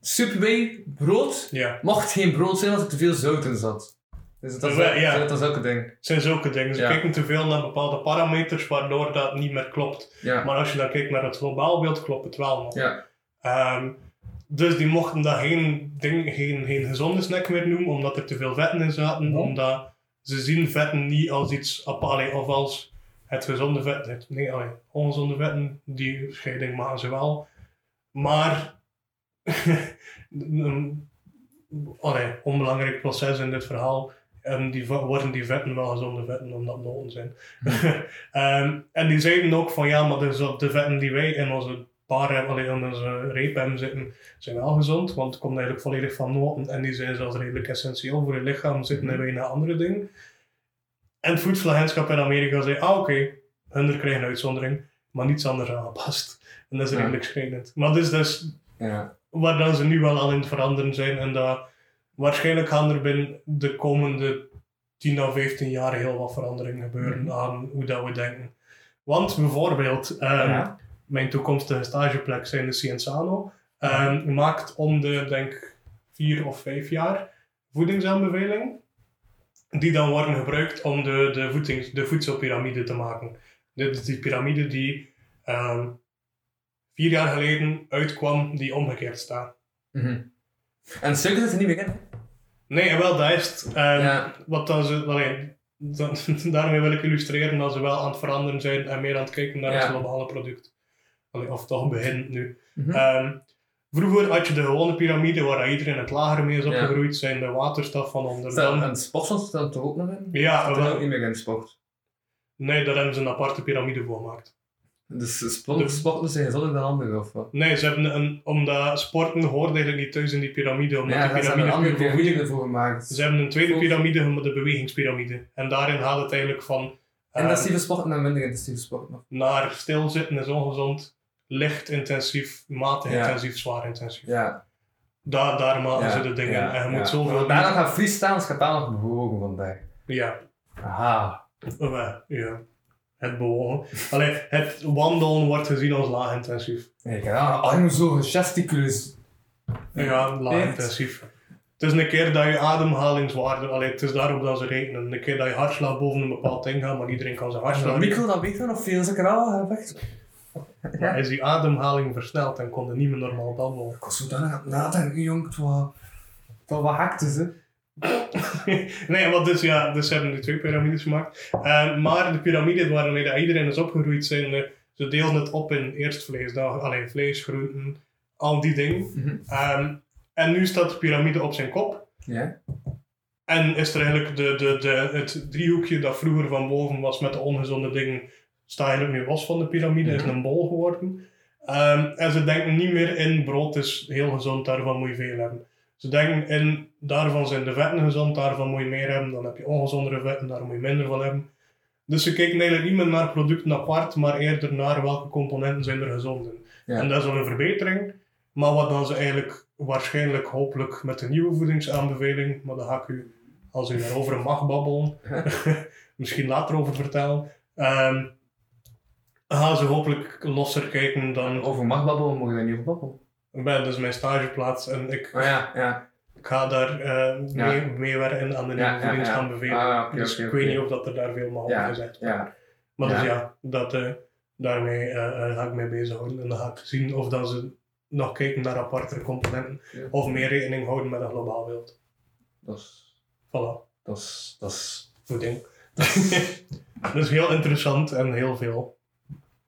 [SPEAKER 2] Subway brood.
[SPEAKER 1] Ja,
[SPEAKER 2] Mocht geen brood zijn als er te veel zout in zat. Dus dat is,
[SPEAKER 1] Ja, ja.
[SPEAKER 2] dat is ook een ding.
[SPEAKER 1] zijn zulke dingen. Ze
[SPEAKER 2] Ja.
[SPEAKER 1] kijken te veel naar bepaalde parameters, waardoor dat niet meer klopt.
[SPEAKER 2] Ja.
[SPEAKER 1] Maar als je dan kijkt naar het globaal beeld, klopt het wel nog.
[SPEAKER 2] Ja.
[SPEAKER 1] Ehm, dus die mochten dat geen, ding, geen, geen gezonde snack meer noemen, omdat er te veel vetten in zaten.
[SPEAKER 2] Mhm.
[SPEAKER 1] Omdat ze zien vetten niet als iets apart, of als het gezonde vet. het- Nee, allee, ongezonde vetten, die scheiding maken ze wel. Maar, een allee, onbelangrijk proces in dit verhaal, en die, worden die vetten wel gezonde vetten, omdat noten zijn. Ehm, en die zeiden ook van ja, maar dus de vetten die wij in onze bar hebben, allee, in onze reep hebben zitten, zijn wel gezond, want het komt eigenlijk volledig van noten en die zijn zelfs redelijk essentieel voor je lichaam, zitten in weinig andere dingen. En het voedselagentschap in Amerika zei, ah oké, hun krijgen een uitzondering, maar niets anders aangepast. En dat is
[SPEAKER 2] Ja.
[SPEAKER 1] redelijk schrijnend. Maar dus, dus
[SPEAKER 2] Ja.
[SPEAKER 1] waar dan ze nu wel aan in het veranderen zijn en dat waarschijnlijk gaan er binnen de komende 10 à 15 jaar heel wat veranderingen gebeuren
[SPEAKER 2] Mhm.
[SPEAKER 1] aan hoe dat we denken. Want bijvoorbeeld, ehm,
[SPEAKER 2] Ja.
[SPEAKER 1] mijn toekomstige stageplek zijn de Cienzano ehm, maakt om de, denk vier of vijf jaar voedingsaanbevelingen die dan worden gebruikt om de, de, voedings, de voedselpyramide te maken. Dit is die piramide die ehm, vier jaar geleden uitkwam, die omgekeerd staat.
[SPEAKER 2] Mhm. En zit er niet meer in. hè?
[SPEAKER 1] Nee, wel, dat is het. Ehm,
[SPEAKER 2] Ja.
[SPEAKER 1] Wat dan ze, allee, dan, daarmee wil ik illustreren dat ze wel aan het veranderen zijn en meer aan het kijken naar
[SPEAKER 2] Ja.
[SPEAKER 1] het globale product. Allee, of toch begint nu.
[SPEAKER 2] Mhm.
[SPEAKER 1] Ehm, vroeger had je de gewone piramide waar iedereen het lager mee is
[SPEAKER 2] Ja.
[SPEAKER 1] opgegroeid, zijn de waterstaf van onder.
[SPEAKER 2] Stel,
[SPEAKER 1] Dan,
[SPEAKER 2] en sport staat er toch ook nog in?
[SPEAKER 1] Ja,
[SPEAKER 2] er
[SPEAKER 1] wel.
[SPEAKER 2] ook niet meer in sport.
[SPEAKER 1] nee, daar hebben ze een aparte piramide voor gemaakt.
[SPEAKER 2] Dus sport, sporten zijn gezonder dan anderen, of wat?
[SPEAKER 1] Nee, ze hebben een, omdat sporten hoort eigenlijk niet thuis in die piramide, omdat
[SPEAKER 2] Ja,
[SPEAKER 1] de
[SPEAKER 2] ze hebben een
[SPEAKER 1] piramide
[SPEAKER 2] andere
[SPEAKER 1] puur voor
[SPEAKER 2] gemaakt.
[SPEAKER 1] Ze hebben een tweede piramide, de bewegingspiramide. En daarin gaat het eigenlijk van eh,
[SPEAKER 2] Intensieve sporten en minder intensieve sporten
[SPEAKER 1] naar stilzitten is ongezond, licht intensief, matig
[SPEAKER 2] Ja.
[SPEAKER 1] intensief, zwaar intensief.
[SPEAKER 2] Ja.
[SPEAKER 1] Daar, daar maken
[SPEAKER 2] ja,
[SPEAKER 1] ze de dingen. en je moet zoveel...
[SPEAKER 2] Daarna gaan freestaan, als gaat daar nog bewogen vandaag.
[SPEAKER 1] Ja,
[SPEAKER 2] Aha.
[SPEAKER 1] eh, ja. Het bewogen. Alleen, het wandelen wordt gezien als laag intensief.
[SPEAKER 2] Kijk, ja, arm zo gesticulus.
[SPEAKER 1] Ja, laag intensief. Het is een keer dat je ademhalingswaarde, allee, het is daarop dat ze rekenen. Een keer dat je hartslag boven een bepaald ding gaat, maar iedereen kan zijn hartslag
[SPEAKER 2] micro, dat weet je nog veel, zeker al. Echt.
[SPEAKER 1] Maar is die ademhaling versneld en kon er niet meer normaal babbelen.
[SPEAKER 2] Ik was zo dan aan het nadenken, jong. Het was, het was wat hè.
[SPEAKER 1] nee, wat dus ja, dus ze hebben die twee piramides gemaakt. Eh, maar de piramide waarmee iedereen is opgegroeid zijn, eh, ze delen het op in eerst vlees, dan, alleen vlees, groenten, al die dingen.
[SPEAKER 2] Mhm.
[SPEAKER 1] Ehm, en nu staat de piramide op zijn kop.
[SPEAKER 2] Ja.
[SPEAKER 1] En is er eigenlijk de, de, de, het driehoekje dat vroeger van boven was met de ongezonde dingen, staat eigenlijk nu los van de piramide, is
[SPEAKER 2] Mhm.
[SPEAKER 1] een bol geworden. Ehm, en ze denken niet meer in brood is heel gezond, daarvan moet je veel hebben. Ze denken in daarvan zijn de vetten gezond, daarvan moet je meer hebben, dan heb je ongezondere vetten, daar moet je minder van hebben. Dus ze kijken eigenlijk niet meer naar producten apart, maar eerder naar welke componenten zijn er gezond in.
[SPEAKER 2] Ja.
[SPEAKER 1] En dat is wel een verbetering, maar wat dan ze eigenlijk waarschijnlijk hopelijk met de nieuwe voedingsaanbeveling, maar daar ga ik u, als u daarover mag babbelen, misschien later over vertellen, ehm, gaan ze hopelijk losser kijken dan...
[SPEAKER 2] Over mag babbelen, mogen we daar niet over babbelen.
[SPEAKER 1] Ben, dat is mijn stageplaats en ik,
[SPEAKER 2] Oh ja, ja.
[SPEAKER 1] ik ga daar
[SPEAKER 2] Ja.
[SPEAKER 1] mee, meewerken aan de nieuwe
[SPEAKER 2] ja, ja.
[SPEAKER 1] voedingsaanbeveling.
[SPEAKER 2] Ah,
[SPEAKER 1] dus ik weet niet of dat er daar veel over
[SPEAKER 2] Ja,
[SPEAKER 1] gezegd wordt. Maar dus
[SPEAKER 2] Ja.
[SPEAKER 1] dat, eh, daarmee eh, ga ik mee bezighouden. En dan ga ik zien of dat ze nog kijken naar aparte componenten. Of meer rekening houden met een globaal beeld.
[SPEAKER 2] Dat is...
[SPEAKER 1] Voilà,
[SPEAKER 2] Dat is... Dat is...
[SPEAKER 1] goed ding. dus heel interessant en heel veel.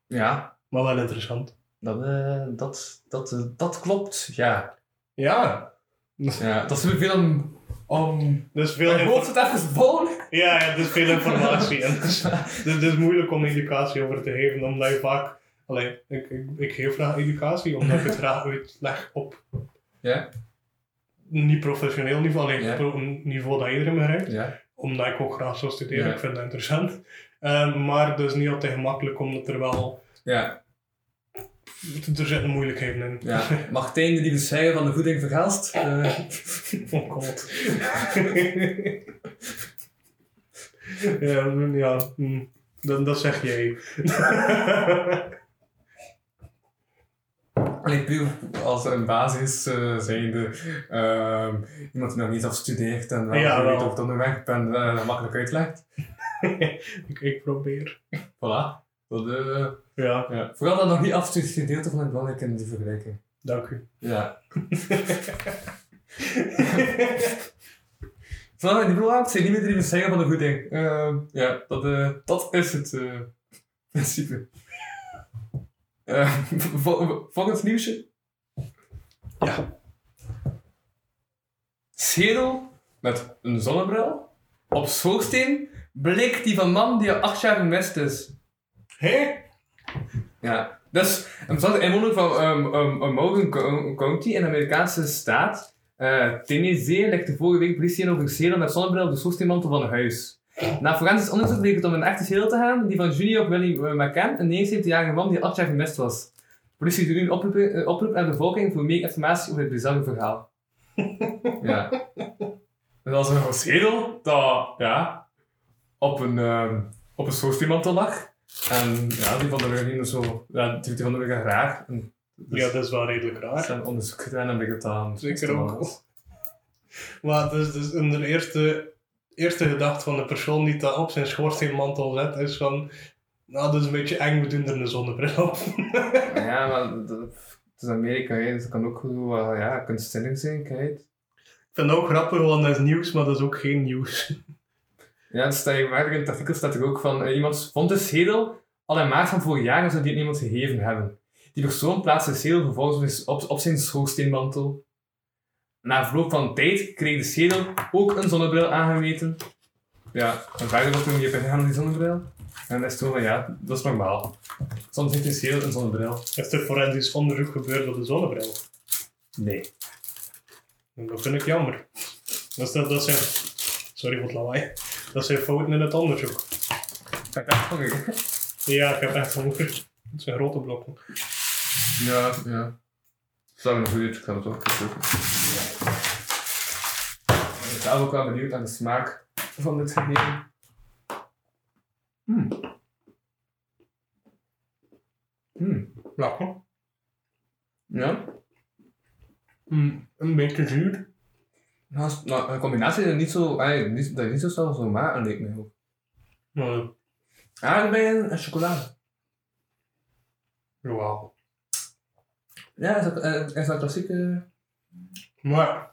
[SPEAKER 2] Ja.
[SPEAKER 1] Maar wel interessant.
[SPEAKER 2] Dat, eh, dat, dat, eh, dat klopt, ja.
[SPEAKER 1] Ja,
[SPEAKER 2] ja. Dat is veel om...
[SPEAKER 1] dus veel,
[SPEAKER 2] Mijn
[SPEAKER 1] info-
[SPEAKER 2] hoofd het even vol.
[SPEAKER 1] ja, ja, dus veel informatie. en dus, dus het is moeilijk om educatie over te geven, omdat je vaak... Allee, ik, ik, ik geef graag educatie, omdat ik het graag uitleg op
[SPEAKER 2] Ja.
[SPEAKER 1] niet professioneel niveau, alleen
[SPEAKER 2] Ja.
[SPEAKER 1] op een niveau dat iedereen begrijpt.
[SPEAKER 2] Ja.
[SPEAKER 1] Omdat ik ook graag zou studeren,
[SPEAKER 2] Ja.
[SPEAKER 1] ik vind dat interessant. Ehm, maar is niet altijd gemakkelijk, omdat er wel...
[SPEAKER 2] Ja.
[SPEAKER 1] Er zitten moeilijkheden in.
[SPEAKER 2] Ja. Martijn, de lieve zeggen van de voeding verhelst. eh,
[SPEAKER 1] Oh god. ja, mm, ja mm, dat, dat zeg jij.
[SPEAKER 2] Alleen puur als een basis uh, zijnde uh, iemand die nog niet afstudeert en wel
[SPEAKER 1] Ja,
[SPEAKER 2] weet
[SPEAKER 1] wel.
[SPEAKER 2] of het onderweg bent, uh, makkelijk uitlegt.
[SPEAKER 1] ik, ik probeer.
[SPEAKER 2] Voilà. Dat, uh,
[SPEAKER 1] Ja,
[SPEAKER 2] ja. Vooral dat nog niet afgestudeerd vond ik belangrijk in die vergelijking.
[SPEAKER 1] dank u.
[SPEAKER 2] Ja. Zo, die blauw zijn niet meer die zeggen van de voeding. Uh, ja, dat, uh, dat is het uh, principe. Uh, vol volgend nieuwsje.
[SPEAKER 1] Ja.
[SPEAKER 2] Schedel met een zonnebril op schoorsteen bleek die van man die al acht jaar gemist is.
[SPEAKER 1] Hé?
[SPEAKER 2] Ja, dus een inwoner van um, um, um, Morgan County in de Amerikaanse staat uh, Tennessee legde vorige week politie in over een schedel met zonnebril op de schoorsteenmantel van een huis. Na forensisch onderzoek bleek het om een echte schedel te gaan, die van Junior Willie uh, McCann, een 79-jarige man die 8 jaar gemist was. De politie doet nu een oproep, uh, oproep aan de bevolking voor meer informatie over het bizarre verhaal. ja. En dat is een schedel dat, ja, op een, um, op een schoorsteenmantel lag. En ja, die van de Ruggen zo, ja, die van de Ruggen raar. En, dus,
[SPEAKER 1] Ja, dat is wel redelijk raar.
[SPEAKER 2] Ze hebben onderzoek gedaan en bleek het aan.
[SPEAKER 1] Zeker ook. Maar dus, dus in de eerste, eerste gedachte van de persoon die dat op zijn schoorsteenmantel zet, is van, nou, dat is een beetje eng, we doen er een zonnebril op.
[SPEAKER 2] Ja, maar dat, het is Amerika, hè, dus dat kan ook wel ja, kunstzinnig zijn, kijk.
[SPEAKER 1] vind het ook grappig, want dat is nieuws, maar dat is ook geen nieuws.
[SPEAKER 2] Ja, dat je merkt in het artikel staat er ook van eh, iemand vond de schedel al in maart van vorig jaar en zou die aan iemand gegeven hebben. Die persoon plaatste de schedel vervolgens op, op zijn schoorsteenmantel. Na verloop van tijd kreeg de schedel ook een zonnebril aangemeten. Ja, en verder wordt er niet op op die zonnebril. En dat is toen van ja, dat is normaal. Soms heeft de schedel een zonnebril.
[SPEAKER 1] Is er forensisch onderzoek gebeurd op de zonnebril?
[SPEAKER 2] Nee.
[SPEAKER 1] En dat vind ik jammer. Dat, dat, dat zijn... Sorry voor het lawaai. Dat zijn fouten in het onderzoek.
[SPEAKER 2] Ik ben echt honger.
[SPEAKER 1] Ja, ik heb echt honger. Het zijn grote blokken.
[SPEAKER 2] Ja, ja. Zou nog goed, ik ga het ook zoeken. Ik ben ook wel benieuwd naar de smaak van dit gegeven. Hmm. Hmm.
[SPEAKER 1] Lekker.
[SPEAKER 2] Ja.
[SPEAKER 1] Mm, een beetje zuur.
[SPEAKER 2] Nou, is- nou, een combinatie is niet zo, ay, niet, dat je niet zo snel zo maken leek me ook.
[SPEAKER 1] Maar,
[SPEAKER 2] Aardbeien en chocolade.
[SPEAKER 1] jawel.
[SPEAKER 2] Ja, is dat, eh, is dat klassieke?
[SPEAKER 1] Maar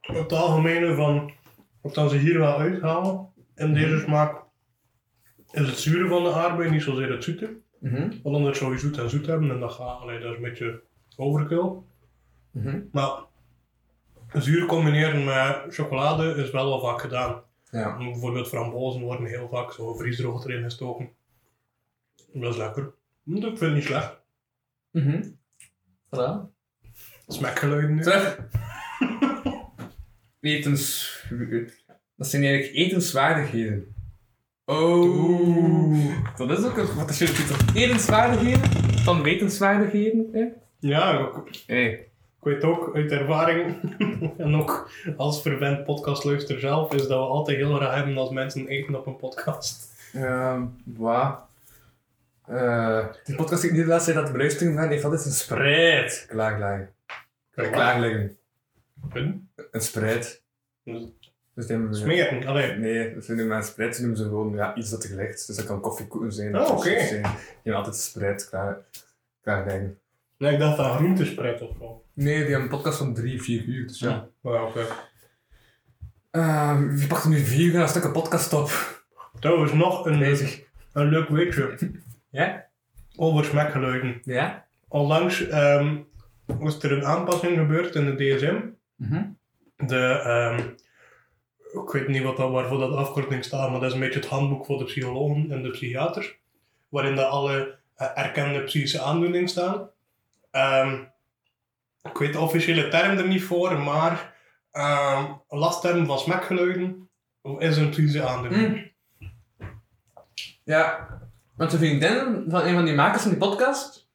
[SPEAKER 1] het algemene van wat dan ze hier wel uithalen in deze smaak is het zure van de aardbei, niet zozeer het zoete.
[SPEAKER 2] Mhm.
[SPEAKER 1] Want anders zou je zoet en zoet hebben en dat gaat, allee, dat is een beetje overkill.
[SPEAKER 2] Mhm.
[SPEAKER 1] Maar zuur combineren met chocolade is wel wel vaak gedaan.
[SPEAKER 2] Ja.
[SPEAKER 1] Bijvoorbeeld frambozen worden heel vaak zo vriesdroog erin gestoken. Dat is lekker. Dat vind ik niet slecht.
[SPEAKER 2] Mhm. Voilà.
[SPEAKER 1] Smaakgeluiden. nu.
[SPEAKER 2] Terug. Etens... Dat zijn eigenlijk etenswaardigheden. Oh. Dat is ook een... Wat is jullie titel? Etenswaardigheden? Van wetenswaardigheden? Hè?
[SPEAKER 1] Ja, ik,
[SPEAKER 2] Hey.
[SPEAKER 1] Ik weet ook uit ervaring, en ook als verwend podcastluister zelf, is dat we altijd heel graag hebben als mensen eten op een podcast.
[SPEAKER 2] Ehm, wat? Eh, die podcast die ik nu laat zijn dat de beluistering van heeft altijd een spreid. Klaar liggen.
[SPEAKER 1] Een
[SPEAKER 2] Een spreid. Dus
[SPEAKER 1] Smeren, allee.
[SPEAKER 2] Nee, ze noemen maar een spreid, ze noemen ze gewoon ja, iets dat er ligt. Dus dat kan koffiekoeken zijn.
[SPEAKER 1] Oh, oké.
[SPEAKER 2] Die hebben altijd spreid klaar, klaar liggen.
[SPEAKER 1] Nee, ik dacht dat groentespreid of zo.
[SPEAKER 2] Nee, die hebben een podcast van drie, vier uur. Dus ja.
[SPEAKER 1] Ja, oké.
[SPEAKER 2] Ehm, wie pakt er nu vier uur een stuk een podcast op?
[SPEAKER 1] Trouwens, nog een,
[SPEAKER 2] Bezig.
[SPEAKER 1] een leuk weetje
[SPEAKER 2] Ja?
[SPEAKER 1] over smaakgeluiden.
[SPEAKER 2] Ja?
[SPEAKER 1] Onlangs ehm, was er een aanpassing gebeurd in de DSM.
[SPEAKER 2] Mhm.
[SPEAKER 1] De, ehm, ik weet niet wat dat, waarvoor dat afkorting staat, maar dat is een beetje het handboek voor de psychologen en de psychiaters. Waarin dat alle eh, erkende psychische aandoeningen staan. Ehm, ik weet de officiële term er niet voor, maar ehm lastterm van smaakgeluiden is een psychische aandoening.
[SPEAKER 2] Ja, want de vriendin van een van die makers van die podcast,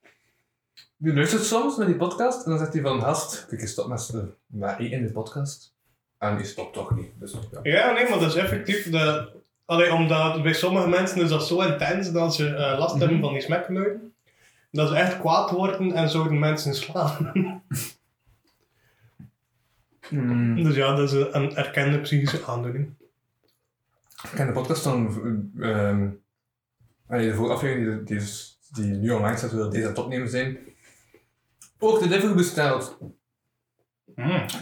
[SPEAKER 2] die luistert soms naar die podcast en dan zegt hij van, gast, kijk eens stop met met eten in de podcast. En die stopt toch niet. Dus, ja.
[SPEAKER 1] Ja, nee, maar dat is effectief. De, allee, omdat bij sommige mensen is dat zo intens dat ze eh, last hebben
[SPEAKER 2] Mhm.
[SPEAKER 1] van die smaakgeluiden. Dat ze echt kwaad worden en zouden mensen slaan.
[SPEAKER 2] Hmm.
[SPEAKER 1] dus ja, dat is een, erkende psychische aandoening.
[SPEAKER 2] Ik ken de podcast van, ehm de vorige aflevering die, die, die nu online staat, wil deze aan het opnemen zijn. Ook de Devil besteld.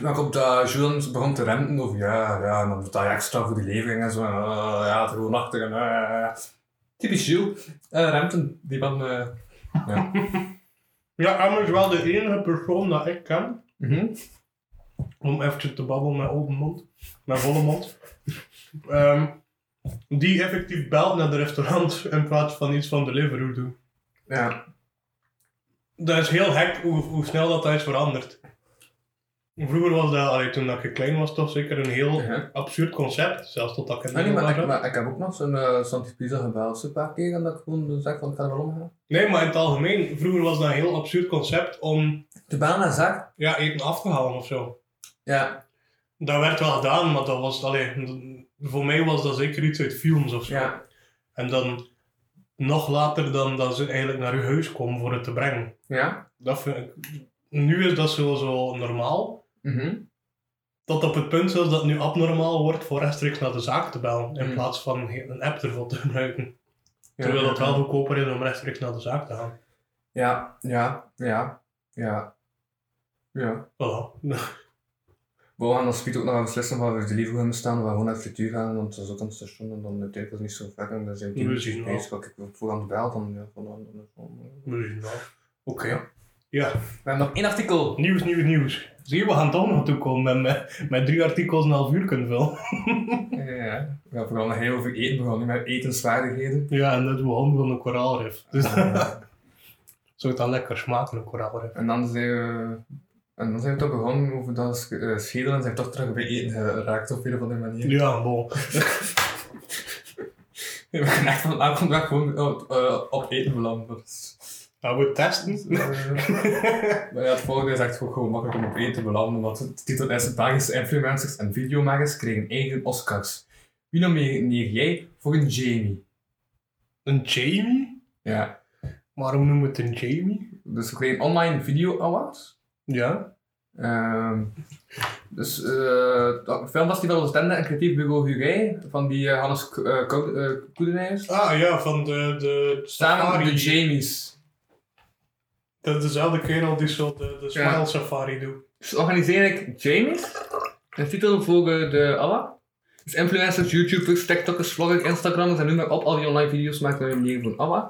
[SPEAKER 2] Dan komt dat Julian begon te renten over ja, ja, en dan betaal je extra voor die levering en zo. En, eh, ja, het gewoon achter en eh, typisch Jules. Eh renten, die man. Ja.
[SPEAKER 1] Ja, Emma is wel de enige persoon dat ik ken,
[SPEAKER 2] Mhm.
[SPEAKER 1] om eventjes te babbelen met open mond, met volle mond, Ehm, die effectief belt naar de restaurant in plaats van iets van Deliveroo doen.
[SPEAKER 2] ja.
[SPEAKER 1] Dat is heel gek hoe, hoe snel dat, dat is veranderd. Vroeger was dat, allee, toen ik klein was, toch zeker een heel
[SPEAKER 2] Ja.
[SPEAKER 1] absurd concept. Zelfs tot dat ik in
[SPEAKER 2] Ah, nee,
[SPEAKER 1] Nederland
[SPEAKER 2] maar, ik, maar ik heb ook nog zo'n uh, Pizza gebeld een paar keer en dat ik gewoon zeg van ik ga er wel omgaan.
[SPEAKER 1] Nee, maar in het algemeen, vroeger was dat een heel absurd concept om
[SPEAKER 2] De baan naar zak?
[SPEAKER 1] ja, eten af te halen of zo.
[SPEAKER 2] Ja.
[SPEAKER 1] Dat werd wel gedaan, maar dat was, allee, voor mij was dat zeker iets uit films of zo.
[SPEAKER 2] Ja.
[SPEAKER 1] En dan nog later dan dat ze eigenlijk naar uw huis komen voor het te brengen.
[SPEAKER 2] Ja.
[SPEAKER 1] Dat vind ik, nu is dat zo, zo normaal.
[SPEAKER 2] Mhm.
[SPEAKER 1] Tot op het punt zelfs dat het nu abnormaal wordt voor rechtstreeks naar de zaak te bellen. In
[SPEAKER 2] Mm.
[SPEAKER 1] plaats van een app ervoor te gebruiken.
[SPEAKER 2] Ja,
[SPEAKER 1] Terwijl
[SPEAKER 2] ja,
[SPEAKER 1] het wel goedkoper is om rechtstreeks naar de zaak te gaan.
[SPEAKER 2] Ja, ja, ja, ja. Ja.
[SPEAKER 1] Voilà.
[SPEAKER 2] we gaan als Piet ook nog gaan beslissen waar we de liever gaan staan, waar we gewoon naar frituur gaan, want dat is ook aan het station en dan uiteindelijk is het niet zo ver en dan zijn
[SPEAKER 1] wel.
[SPEAKER 2] bezig. Ik voor aan de bel, dan ja, van dan.
[SPEAKER 1] Oké.
[SPEAKER 2] Ja, We hebben nog één artikel.
[SPEAKER 1] nieuws, nieuws, nieuws. Zie je, we gaan toch nog toekomen met, met, met drie artikels een half uur kunnen vullen.
[SPEAKER 2] Ja, ja. We gaan vooral nog heel over eten, we nu met etenswaardigheden.
[SPEAKER 1] Ja, en dat begon van een koraalrif. Dus zou het dan lekker smaken, een koraalrif.
[SPEAKER 2] en dan zijn we... En dan zijn we toch begonnen over dat eh, schedelen en zijn we toch terug bij eten geraakt op een of andere manier.
[SPEAKER 1] Ja, bon.
[SPEAKER 2] We gaan echt van gewoon op, eh, op eten is-
[SPEAKER 1] Gaan we testen?
[SPEAKER 2] Maar ja, het volgende is echt ook gewoon makkelijk om op één te belanden, want het titel is Belgische influencers en videomakers kregen eigen Oscars. Wie nomineer jij voor een Jamie?
[SPEAKER 1] Een Jamie?
[SPEAKER 2] Ja,
[SPEAKER 1] Waarom noemen we het een Jamie?
[SPEAKER 2] dus we kregen online video awards.
[SPEAKER 1] Ja.
[SPEAKER 2] Ehm dus eh het filmfestival Oostende en creatief bureau Hurij van die eh, Hannes Ko- eh, eh.
[SPEAKER 1] Ah ja, van de, de
[SPEAKER 2] Samen
[SPEAKER 1] safari.
[SPEAKER 2] de Jamies.
[SPEAKER 1] Dat is dezelfde kerel die zo de, de Smile
[SPEAKER 2] Ja.
[SPEAKER 1] Safari doet.
[SPEAKER 2] Dus organiseer ik Jamies. Een titel voor de Allah. Dus influencers, YouTubers, TikTokkers, vloggers, Instagrammers en noem maar op. Al die online video's maken we meer voor Allah.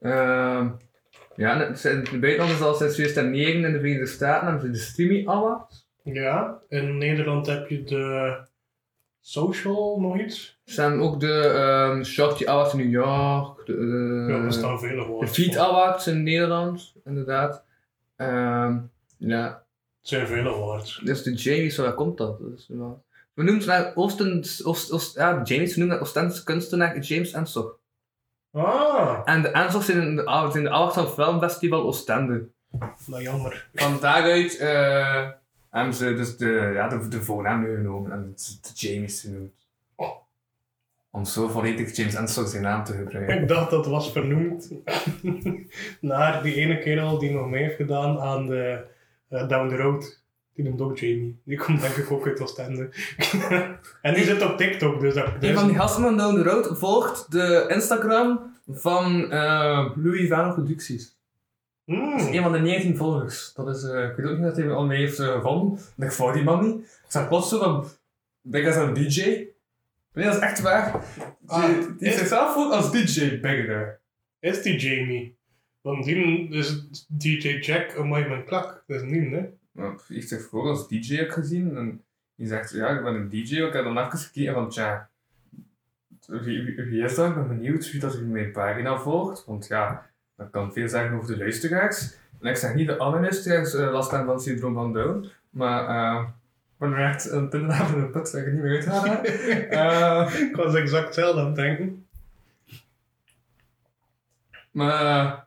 [SPEAKER 2] Ehm ja, de buitenland is al sinds 2009 in de Verenigde Staten hebben ze de Streamy Awards.
[SPEAKER 1] Ja, in Nederland heb je de Social nog iets.
[SPEAKER 2] Er zijn ook de ehm Shorty Awards in New York. De, eh,
[SPEAKER 1] ja, er staan vele
[SPEAKER 2] de. Feed Awards in Nederland, inderdaad. Ehm ja,
[SPEAKER 1] Het zijn vele woorden.
[SPEAKER 2] Dus de Jamies, waar komt dat? ja. We noemen ze naar Oostens, Oost, Oost, ja, Jamies, we noemen dat Oostense kunstenaar James Ensor.
[SPEAKER 1] Ah,
[SPEAKER 2] En de Ensors zijn in de, ah, zijn de Awards van Filmfestival Oostende.
[SPEAKER 1] nou jammer.
[SPEAKER 2] Van daaruit eh, hebben ze dus de, ja, de, de voornaam nu genomen en het de Jamies genoemd. Om zo volledig James Ensor zijn naam te gebruiken.
[SPEAKER 1] Ik dacht dat was vernoemd naar die ene kerel die nog mee heeft gedaan aan de eh, Down the Road. Die noemt ook Jamie. Die komt denk ik ook uit Oostende. en die zit op TikTok, dus dat...
[SPEAKER 2] Een van die gasten van Down the Road volgt de Instagram van eh, Louis Vuitton Producties.
[SPEAKER 1] Mm.
[SPEAKER 2] Dat is een van de 19 volgers. Dat is, eh, ik weet ook niet dat hij al mee heeft eh, gevonden. En ik volg die man niet. Ik zag plots zo van, Big as een DJ. Nee, dat is echt waar. Die,
[SPEAKER 1] Ah,
[SPEAKER 2] die
[SPEAKER 1] is-
[SPEAKER 2] zichzelf voelt als DJ Bigger.
[SPEAKER 1] Is die Jamie? Want die is DJ Jack Amai mijn klak. Dat is niet, hè?
[SPEAKER 2] Nou, Ik zeg voor als DJ heb gezien. En die zegt, ja, ik ben een DJ. Ik heb dan even gekeken van, tja, wie, wie, wie is dat? Ik ben benieuwd wie dat in mijn pagina volgt. Want ja, dat kan veel zeggen over de luisteraars. En ik zeg niet alle luisteraars eh, last hebben van het syndroom van Down. Maar eh, ik ben er echt een pindaap in de put dat ik er niet meer uit ga. Eh,
[SPEAKER 1] Ik was exact hetzelfde aan het denken.
[SPEAKER 2] maar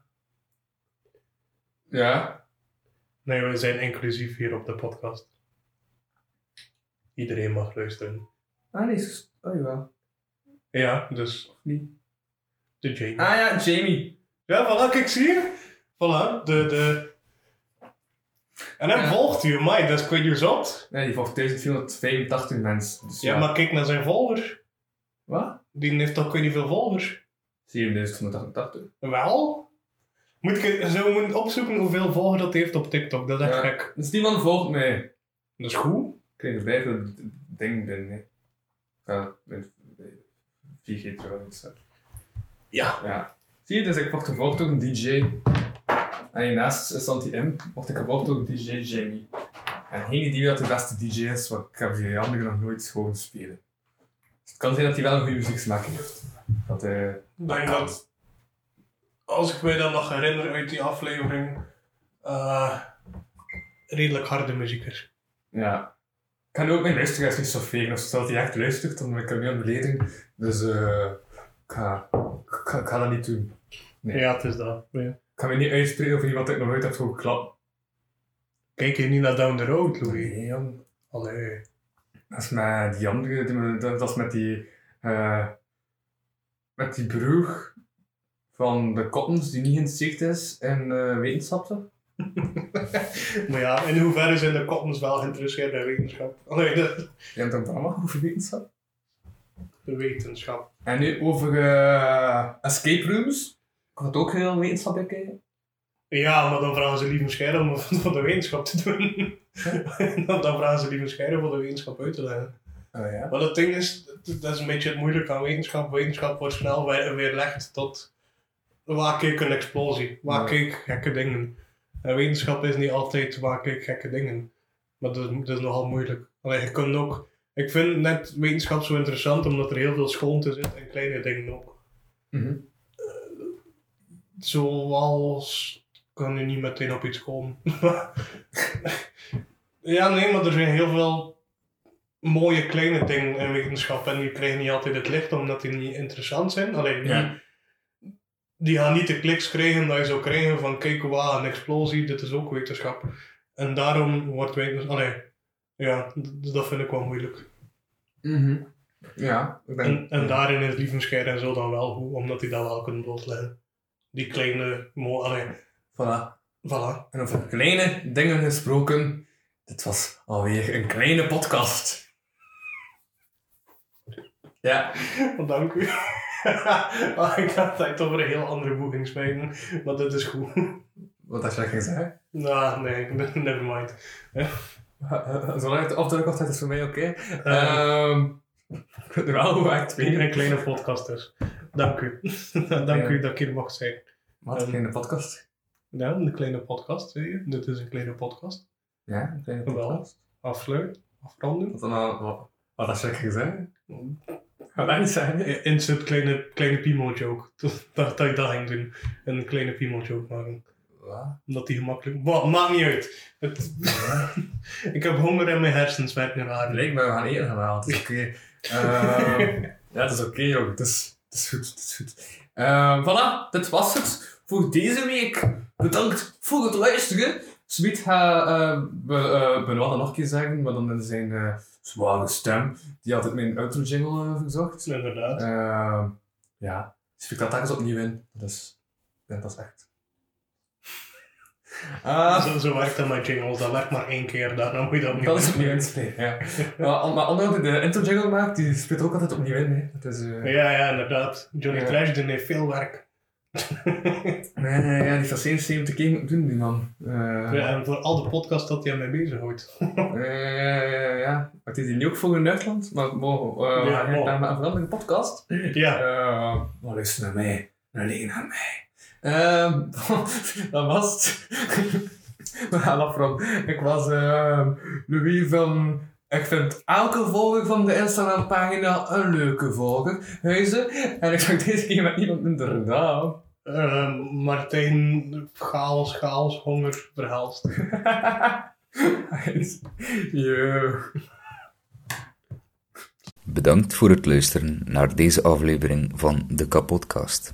[SPEAKER 2] ja,
[SPEAKER 1] Nee, we zijn inclusief hier op de podcast. Iedereen mag luisteren.
[SPEAKER 2] ah nee, oh jawel.
[SPEAKER 1] Ja, dus
[SPEAKER 2] niet?
[SPEAKER 1] de Jamie.
[SPEAKER 2] Ah ja, Jamie.
[SPEAKER 1] Ja, voilà, kijk, zie je? Voilà, de... de... En hij
[SPEAKER 2] Ja.
[SPEAKER 1] volgt u, mij, dat is kwijt je.
[SPEAKER 2] Nee, die volgt 1485 mensen. Dus
[SPEAKER 1] Ja, maar kijk naar zijn volgers.
[SPEAKER 2] Wat?
[SPEAKER 1] Die heeft toch kwijt niet veel volgers.
[SPEAKER 2] 7188.
[SPEAKER 1] Wel? Moet ik zo moeten opzoeken hoeveel volgers dat hij heeft op TikTok, dat is echt
[SPEAKER 2] Ja.
[SPEAKER 1] gek.
[SPEAKER 2] Dus die man volgt mij.
[SPEAKER 1] Dat is goed.
[SPEAKER 2] Ik kreeg er veel dingen binnen. hè. Ja, met 4G trouwens.
[SPEAKER 1] Ja.
[SPEAKER 2] Ja. Zie je, dus ik word gevolgd door een DJ. En hiernaast stond hij in, word ik gevolgd door een DJ Jamie. En geen idee wat de beste DJ is, want ik heb die anderen nog nooit gewoon spelen. Dus het kan zijn dat hij wel een goede muzieksmaak heeft. Dat hij...
[SPEAKER 1] Ik denk dat, als ik mij dan nog herinner uit die aflevering, eh, redelijk harde muziek is.
[SPEAKER 2] Ja. Ik kan ook mijn luisteraars niet stofferen. Als hij echt luistert, dan ben ik hem niet aan. Dus eh ik, ga, ik, ga, ik ga dat niet doen. Nee.
[SPEAKER 1] Ja, het is dat. Ja.
[SPEAKER 2] Ik ga me niet uitspreken over iemand dat ik nog nooit heb zo geklapt.
[SPEAKER 1] Kijk je niet naar Down the Road, Louis?
[SPEAKER 2] Nee, jong.
[SPEAKER 1] Allee.
[SPEAKER 2] Dat is met die andere, dat, dat is met die, eh met die broer van de Cottons die niet geïnteresseerd is in eh wetenschappen.
[SPEAKER 1] Maar ja, in hoeverre zijn de Cottons wel geïnteresseerd in wetenschap? Allee, de,
[SPEAKER 2] Je hebt een programma over wetenschap.
[SPEAKER 1] De wetenschap.
[SPEAKER 2] En nu over eh, escape rooms. Ik had ook heel wetenschap bekijken.
[SPEAKER 1] Ja, maar dan vragen ze liever scheiden om het voor de wetenschap te doen. dan, dan vragen ze liever scheiden voor de wetenschap uit te leggen.
[SPEAKER 2] Oh ja?
[SPEAKER 1] Maar het ding is, dat is een beetje het moeilijke aan wetenschap. Wetenschap wordt snel weer- weerlegd tot waar keek een explosie, waar keek gekke dingen. En wetenschap is niet altijd waar keek gekke dingen. Maar dat is, dat is nogal moeilijk. Alleen je kunt ook, ik vind net wetenschap zo interessant omdat er heel veel schoonte zit en kleine dingen ook.
[SPEAKER 2] Mhm.
[SPEAKER 1] Zoals, ik kan nu niet meteen op iets komen. ja, nee, maar er zijn heel veel mooie kleine dingen in wetenschap en die krijgen niet altijd het licht omdat die niet interessant zijn. Alleen die gaan niet de kliks krijgen dat je zou krijgen van kijk, wauw, een explosie, dit is ook wetenschap. En daarom wordt wetenschap, allee, ja, d- dat vind ik wel moeilijk.
[SPEAKER 2] Mhm. Ja, ik.
[SPEAKER 1] En, en daarin is Lievenscheid en zo dan wel goed, omdat die dat wel kunnen blootleggen. Die kleine, mo allee,
[SPEAKER 2] Voilà.
[SPEAKER 1] voilà.
[SPEAKER 2] En over kleine dingen gesproken, dit was alweer een kleine podcast. Ja,
[SPEAKER 1] Dank u. Ah, ik had het over een heel andere boeking spelen, maar dit is goed.
[SPEAKER 2] wat had je gezegd?
[SPEAKER 1] nou, nee, never mind.
[SPEAKER 2] Zolang het afdruk altijd is voor mij oké.
[SPEAKER 1] Eh.
[SPEAKER 2] Ehm, ik weet wel hoe echt
[SPEAKER 1] Een kleine podcast dus. Dank u. Dank
[SPEAKER 2] Ja.
[SPEAKER 1] u dat ik hier mag zijn.
[SPEAKER 2] Wat, een kleine podcast?
[SPEAKER 1] Ja, een kleine podcast, zei je. Dit is een kleine podcast.
[SPEAKER 2] Ja, een kleine
[SPEAKER 1] Wel.
[SPEAKER 2] podcast.
[SPEAKER 1] Afsluit, afronden.
[SPEAKER 2] Wat, dan nou, wat, wat had je gezegd? Wat je zeggen?
[SPEAKER 1] Insert kleine, kleine piemel joke. Dat, dat ik dat ging doen. Een kleine piemel joke maken. Omdat die gemakkelijk... Wat, maakt niet uit. Het... ik heb honger en mijn hersens werken raar.
[SPEAKER 2] Leek me, we gaan. Het is oké. Ehm, ja, het is oké, joh. Het is, het is goed, het is goed. Ehm, voilà, dit was het voor deze week. Bedankt voor het luisteren. Sweet ga uh, be, uh, Benoit nog een keer zeggen, maar dan in zijn eh, zware stem. Die het mijn outro jingle eh, verzocht.
[SPEAKER 1] Inderdaad.
[SPEAKER 2] Ehm, ja, dus ik dat daar eens opnieuw in. Dus, ja, dat is echt. Ah,
[SPEAKER 1] Zo, zo werkt dat met jingles. Dat werkt maar één keer. Daarna moet je dat opnieuw
[SPEAKER 2] dat is opnieuw inspreken, ja. ja. Maar Anne die de intro jingle maakt, die speelt ook altijd opnieuw in. Hè. Is, eh,
[SPEAKER 1] Ja, ja, inderdaad. Johnny
[SPEAKER 2] Ja.
[SPEAKER 1] Trash die heeft veel werk.
[SPEAKER 2] Nee, nee, ja, die van 77 keer moeten doen, die man. Eh,
[SPEAKER 1] Ja, en voor al de podcasts dat hij aan mee bezighoudt.
[SPEAKER 2] eh, ja, maakt hij die nu ook voor in Duitsland? Maar mogen
[SPEAKER 1] Ja,
[SPEAKER 2] uh, ja,
[SPEAKER 1] mogen.
[SPEAKER 2] naar een veranderde podcast?
[SPEAKER 1] ja.
[SPEAKER 2] Uh, maar luister naar mij, alleen naar mij. Ehm, dat was het. We gaan afronden. Ik was uh, Louis van... Ik vind elke volger van de Instagram-pagina een leuke volger. Huizen. En ik zag deze keer met iemand minder naam.
[SPEAKER 1] Uh, Martijn, chaos, chaos, honger, verhaalst.
[SPEAKER 2] Yo.
[SPEAKER 4] Bedankt voor het luisteren naar deze aflevering van de Kapodcast.